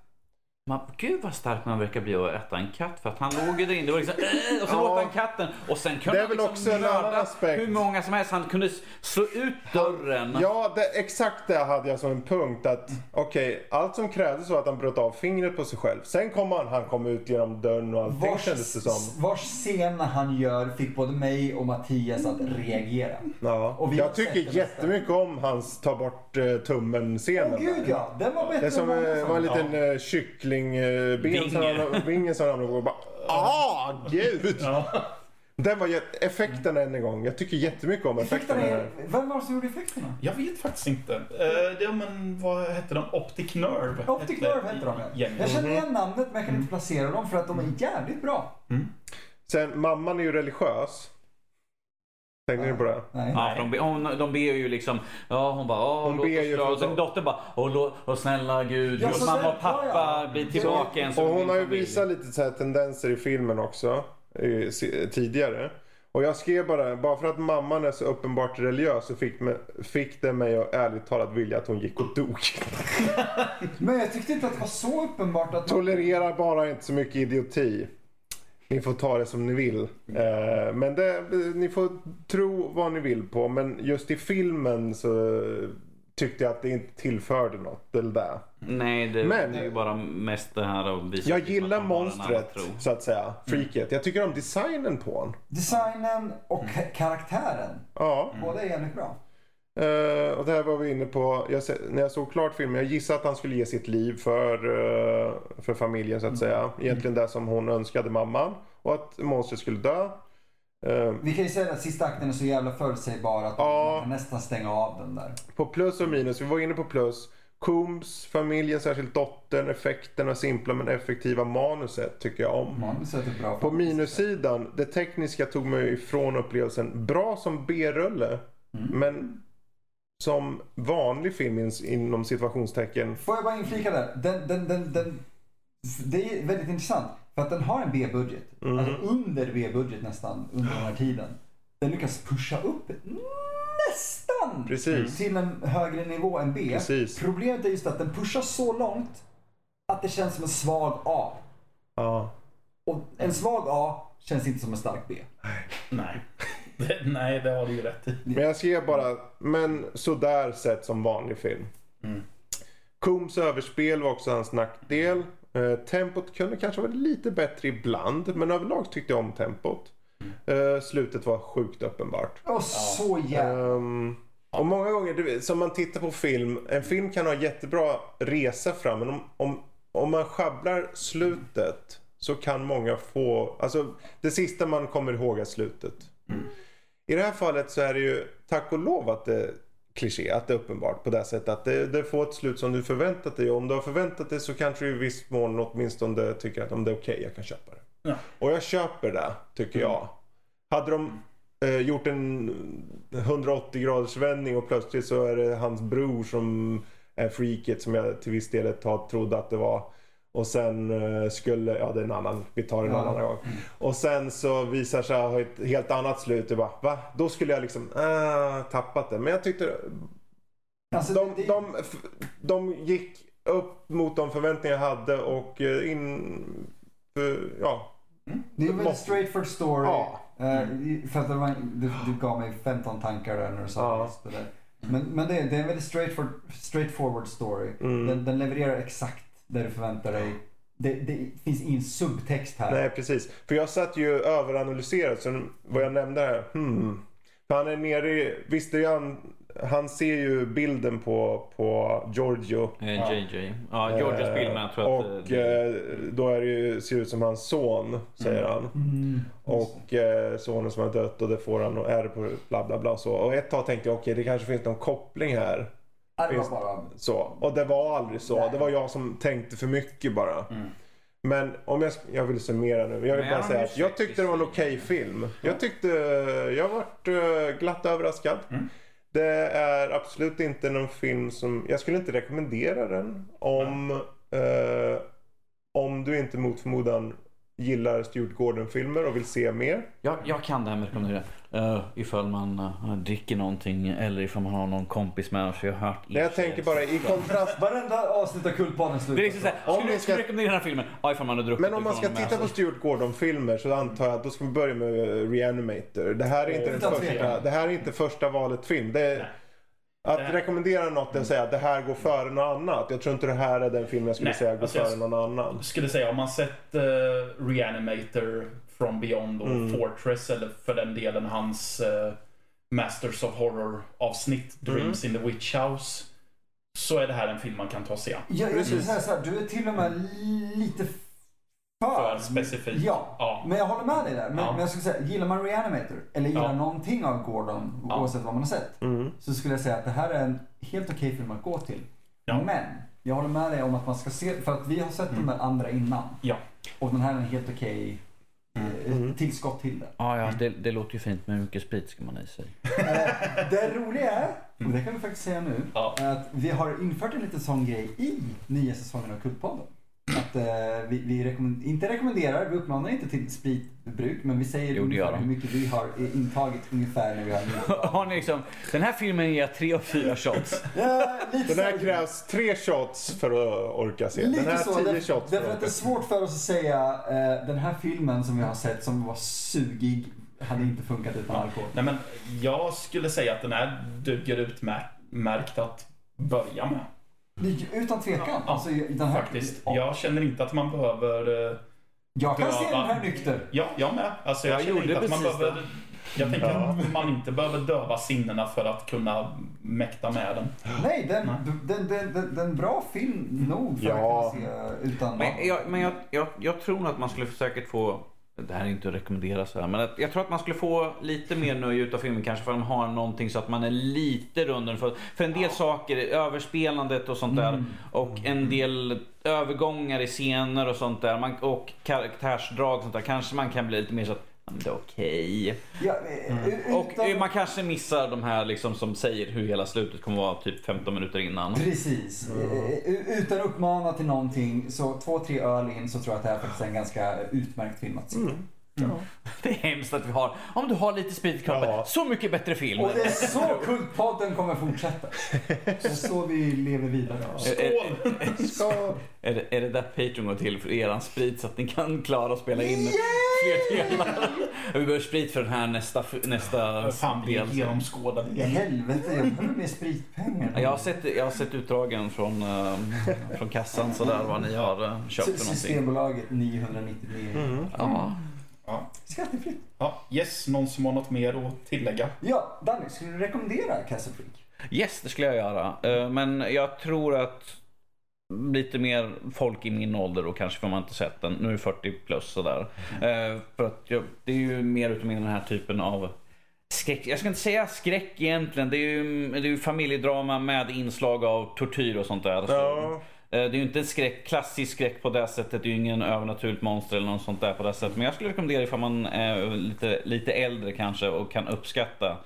man, gud vad stark man verkar bli att äta en katt för att han låg ju där inne. Det var liksom, äh, och så Ja. åt han katten och sen kunde Det är han väl liksom mörda hur många som helst. Han kunde slå ut dörren. Ja, det, exakt det hade jag som en punkt. att Okej, allt som krävdes var att han bröt av fingret på sig själv. Sen kom han, han kom ut genom dörren och allting Vars, kändes det som. vars scen han gör fick både mig och Mattias att reagera. Ja. Och Jag tycker jättemycket om hans ta bort uh, tummen-scenen. Åh gud ja, den var bättre Det som eh, var en liten uh, kycklingben Vinge. som ramlade- vinge som ramlade på och bara Ah, gud! Ja. Den var effekterna än en gång. Jag tycker jättemycket om Effekterna effekterna. är, vem var det som gjorde effekterna? Jag vet faktiskt inte. Uh, det, men, vad hette de? Optic Nerve? Optic Nerve hette de ja. gänget. Jag känner igen namnet men jag kan inte placera dem för att de är jävligt bra. Sen, mamman är ju religiös. Tänkte ni på det? Nej. Ja, för de, be, hon, de ber ju liksom, ja hon bara, Hon låt ber oss ju Och sen dottern bara, åh, lå, åh snälla gud, Ja, låt så mamma där och pappa jag. bli tillbaka som Och hon har ju visat lite så här tendenser i filmen också. eh, si- Tidigare. Och jag skrev bara, bara för att mamman är så uppenbart religiös så fick, me, fick det mig att ärligt talat vilja att hon gick och dog. Men jag tyckte inte att det var så uppenbart att. Tolererar bara inte så mycket idioti. Ni får ta det som ni vill. Eh, men det, ni får tro vad ni vill på. Men just i filmen så tyckte jag att det inte tillförde något. Eller där. Nej, det, Men- det är ju bara mest det här att visa Jag gillar monstret så att säga. Freaket. Jag tycker om designen på honom. Designen och ka- karaktären. Ja. Båda är jävligt bra. Eh, och det här var vi inne på. Jag, när jag såg klart filmen. Jag gissade att han skulle ge sitt liv för, eh, för familjen så att säga. Egentligen det som hon önskade mamman. Och att monstret skulle dö. Eh, Vi kan ju säga att sista akten är så jävla förutsägbar att man kan nästan stänga av den där. På plus och minus. Vi var inne på plus. Coombs, familjen, särskilt dottern, effekterna, simpla men effektiva manuset tycker jag om. Manuset är bra. På minussidan, det tekniska tog mig ifrån upplevelsen. Bra som B-rulle, men som vanlig film in- inom situationstecken. Får jag bara inflika där? Den, den, den, den, det är väldigt intressant. För att den har en B-budget. Mm. Alltså under B-budget nästan under den här tiden. Den lyckas pusha upp nästan Precis. till en högre nivå än B. Precis. Problemet är just att den pushar så långt att det känns som en svag A. Ja. Och en svag A känns inte som en stark B. Nej. Det, nej, det har du ju rätt i. Men jag skrev bara, men sådär sett som vanlig film. Mm. Coombs överspel var också hans nackdel. Eh, tempot kunde kanske vara lite bättre ibland, men överlag tyckte jag om tempot. Eh, slutet var sjukt uppenbart. Och så jävla... Ehm, och många gånger, du som man tittar på film, en film kan ha jättebra resa fram, men om, om, om man sjabblar slutet så kan många få, alltså det sista man kommer ihåg är slutet. I det här fallet så är det ju tack och lov att det är kliché, att det är uppenbart på det sättet att det, det får ett slut som du förväntat dig. Och om du har förväntat dig så kanske du i viss mån åtminstone tycker att om det är okej, jag kan köpa det. Ja. Och jag köper det, tycker jag. Hade de eh, gjort en 180 graders vändning och plötsligt så är det hans bror som är freaket som jag till viss del ett tag trodde att det var. Och sen eh, skulle, ja det är en annan, vi tar det en Ja. annan gång. Och sen så visar sig ha ett helt annat slut. Jag bara, va? Då skulle jag liksom, äh, tappat det. Men jag tyckte Alltså, de, det- de, de gick upp mot de förväntningar jag hade och eh, in, ja. Det är en väldigt måste- straightforward story. Ja. för att det var, du, du gav mig 15 tankar där när du sa Ja. just det där. Men, men det, det är en väldigt straightforward, straightforward story. Mm. Den, den levererar exakt det du förväntar dig. Det, det finns ingen subtext här. Nej, precis. För jag satt ju överanalyserat, så vad jag nämnde här, hmm. För han är nere i, visst det är han, han ser ju bilden på, på Giorgio. Eh, JJ. Ja, Georgias Eh, bild, men jag tror att... Och eh, eh, då är det ju, ser det ut som hans son, säger han. Mm. Och eh, sonen som har dött och det får han och är på bla bla bla så. Och ett tag tänkte jag okej det kanske finns någon koppling här. Det var bara... Så. Och det var aldrig så. Nej. Det var jag som tänkte för mycket bara. Mm. Men om jag, jag vill summera nu. Jag vill bara säga att jag tyckte det var en okej film. Jag tyckte, jag vart eh, glatt överraskad. Mm. Det är absolut inte någon film som, jag skulle inte rekommendera den om, eh, om du inte mot förmodan gillar Stuart Gordon-filmer och vill se mer. Jag, jag kan det här med rekommendera. Uh, ifall man uh, dricker någonting eller ifall man har någon kompis med sig. Jag har hört Nej, jag er- tänker bara i kontrast. Varenda avsnitt av Det är slutar liksom såhär, Om skulle, vi du- ska- skulle du rekommendera den här filmen? Ja, ifall man har druckit Men om man ska titta på. Stuart Gordon-filmer så antar jag att då ska vi börja med eh, Reanimator. Det här är inte, den Utan första, det här är inte första valet film. Det är, att Det här- rekommendera något att säga att det här går före något annat. Jag tror inte det här är den film jag skulle Nej, säga går alltså jag- före någon annan. skulle säga om man sett eh, Reanimator, From Beyond och Mm. Fortress eller för den delen hans eh, Masters of Horror avsnitt Mm. Dreams in the Witch House. Så är det här en film man kan ta sig an. Jag, jag skulle säga så här, du är till och med lite För för... specifikt. Ja, Ja. men jag håller med dig där. Men, Ja. men jag skulle säga, gillar man Reanimator eller gillar Ja. någonting av Gordon, Ja. oavsett vad man har sett, Mm. så skulle jag säga att det här är en helt okej film att gå till. Ja. Men, jag håller med dig om att man ska se, för att vi har sett de där andra innan. Ja. Och den här är en helt okej eh, Mm. tillskott till det. Ja, ja det, det låter ju fint men hur mycket sprit ska man i sig? Eh, det roliga är, och det kan vi faktiskt säga nu, Ja. att vi har infört en liten sån grej i nya säsongen av Kultpodden. Att eh, vi, vi rekommend- inte rekommenderar, vi uppmanar inte till spritbruk, men vi säger Jo, ungefär hur mycket vi har intagit ungefär när vi har. Har ni liksom, den här filmen ger tre av fyra shots. Ja, lite Den här så- krävs tre shots för att orka se. Den Lite här så, tio där, shots för därför att det är svårt för oss att säga eh, den här filmen som vi har sett som var sugig hade inte funkat utan alkohol. Nej, men jag skulle säga att den här duger utmärkt att börja med. Utan tvekan. Ja, alltså, den här, Faktiskt. Ja. Jag känner inte att man behöver... eh, jag kan se den här nykter. Ja, jag med. Alltså, jag, Jag känner inte att man behöver... Jag tänker Ja. att man inte behöver döva sinnena för att kunna mäkta med den. Nej, den, Nej. den, den, den, den bra film nog för Ja. att kunna se utan... Men, jag, men jag, jag, jag tror att man skulle säkert få det här är inte att rekommendera så här, men jag tror att man skulle få lite mer nöje utav filmen kanske för att de har någonting så att man är lite runden. För, för en del saker, överspelandet och sånt där Mm. och en del övergångar i scener och sånt där man, och karaktärsdrag och sånt där kanske man kan bli lite mer så att ja, det är okej. Ja, eh, utan, Och eh, man kanske missar de här liksom som säger hur hela slutet kommer vara typ 15 minuter innan. Precis. Eh, u- Utan att uppmana till någonting, så två, tre öl in så tror jag att det här faktiskt är en ganska utmärkt film att se. Mm. Det är hemskt att vi har, om du har lite sprit i kroppen, Ja. så mycket bättre film. Och det är så Kultpodden kommer fortsätta. Är så vi lever vidare. Är, Ska... är, det, är det där Patreon går till för eran sprit så att ni kan klara att spela in fler delar? Vi behöver sprit för den här nästa, nästa Fan, vi del. genomskådade. I helvete, jag behöver mer spritpengar. Jag har sett, jag har sett utdragen från, eh, från kassan sådär vad ni har eh, köpt för någonting. Systembolaget 999. Mm. Ja. Ja. Skattefritt. Ja, yes, någon som har något mer att tillägga? Ja, Danny, skulle du rekommendera Castle Freak? Yes, det skulle jag göra. Eh, Men jag tror att lite mer folk i min ålder och kanske får man inte sett den. Nu är det 40 plus sådär. Eh, För att jag, det är ju mer utav den här typen av skräck. Jag ska inte säga skräck egentligen. Det är ju, det är ju familjedrama med inslag av tortyr och sånt där. Så, Ja. Eh, Det är ju inte en skräck, klassisk skräck på det sättet. Det är ju ingen övernaturligt monster eller något sånt där på det sättet. Men jag skulle rekommendera ifall man är lite, lite äldre kanske och kan uppskatta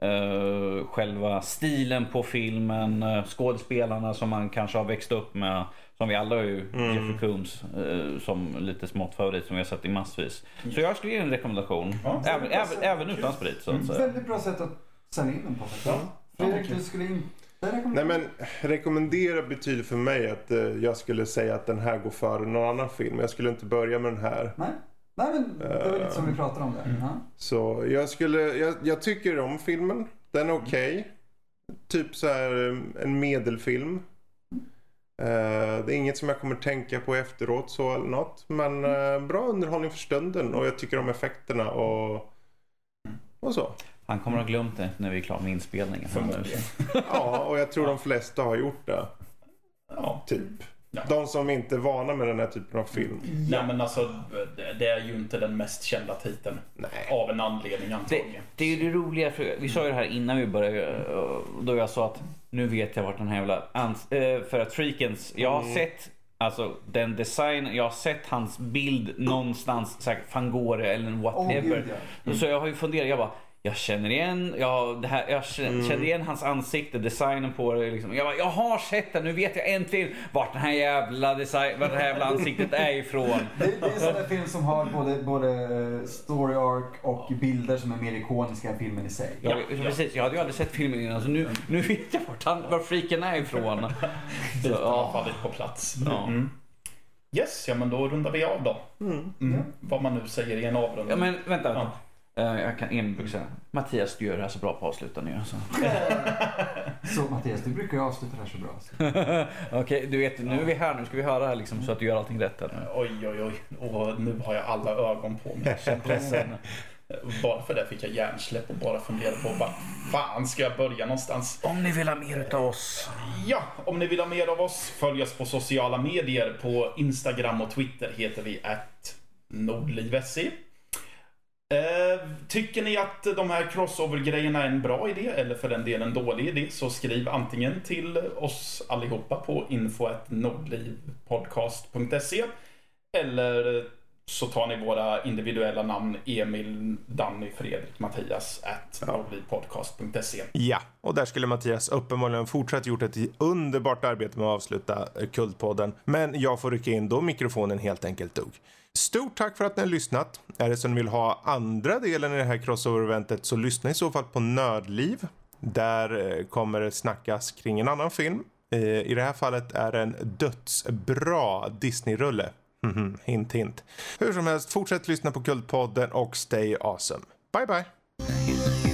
eh, själva stilen på filmen, uh, skådespelarna som man kanske har växt upp med. Som vi alla har ju Jeffrey Combs eh, som lite smått favorit som vi har sett i massvis. Så jag skulle ge en rekommendation. Ja. även, även, även utan sprit så att säga. Väldigt bra sätt att sälja in den på faktiskt. Fredrik, du skulle inte? Nej men rekommendera betyder för mig att eh, jag skulle säga att den här går före någon annan film. Jag skulle inte börja med den här. Nej. Nej men det var lite som vi pratade om där. Ja. Så jag skulle, jag, jag tycker om filmen. Den är okej. Typ så här eh, en medelfilm. Eh, det är inget som jag kommer tänka på efteråt så eller något. Men eh, bra underhållning för stunden och jag tycker om effekterna och, och så. Han kommer att ha glömt det när vi är klara med inspelningen. Förmodligen. Ja, och jag tror de flesta har gjort det. Ja. Typ. Ja. De som inte är vana med den här typen av film. Nej men alltså, det- det är ju inte den mest kända titeln. Nej. Av en anledning Det, antagligen. det är ju det roliga, för vi sa ju det här innan vi började, då jag sa att nu vet jag vart den här jävla... Ans- eh, för att Freakens, jag har sett Alltså den design, jag har sett hans bild någonstans, säkert Fangore eller whatever. Åh, gud, Så jag har ju funderat, jag bara jag känner igen, jag, det här, jag känner, känner igen hans ansikte, designen på det. Liksom. Jag, bara, jag har sett det, nu vet jag äntligen vart den här jävla, design, vart det här jävla ansiktet är ifrån. Det, det är en sån där film som har både, både eh, story arc och bilder som är mer ikoniska än filmen i sig. Ja, ja. Precis, jag hade ju aldrig sett filmen innan så nu, nu vet jag vart, han, var freaken är ifrån. Så, Biten har ja. fallit på plats. Ja. Mm. Yes, ja men då rundar vi av då. Mm. Vad man nu säger i en avrundning. ja men vänta. Eh, jag kan enbart säga, Mattias du gör det här så bra på avslutande. Så. Så Mattias, du brukar ju avsluta det här så bra. Okej, du vet nu är vi här, nu ska vi höra här liksom, så att du gör allting rätt. Här. Oj, oj, oj. Och nu har jag alla ögon på mig. Pressen. Bara för det fick jag hjärnsläpp och bara funderade på var fan ska jag börja någonstans? Om ni vill ha mer utav oss. Ja, om ni vill ha mer av oss, följ oss på sociala medier. På Instagram och Twitter heter vi att nordliv.se. Eh, tycker ni att de här crossover-grejerna är en bra idé eller för den delen dålig idé så skriv antingen till oss allihopa på info.nordlivpodcast.se eller så tar ni våra individuella namn Emil, Danny, Fredrik, Mattias at nordlivpodcast.se. Ja, och där skulle Mattias uppenbarligen fortsatt gjort ett underbart arbete med att avsluta Kultpodden. Men jag får rycka in då mikrofonen helt enkelt dog. Stort tack för att ni har lyssnat. Är det så ni vill ha andra delen i det här crossover-eventet så lyssna i så fall på Nördliv. Där eh, kommer det snackas kring en annan film. Eh, I det här fallet är det en dödsbra Disney-rulle. Mhm, hint hint. Hur som helst, fortsätt lyssna på Kultpodden och stay awesome. Bye bye!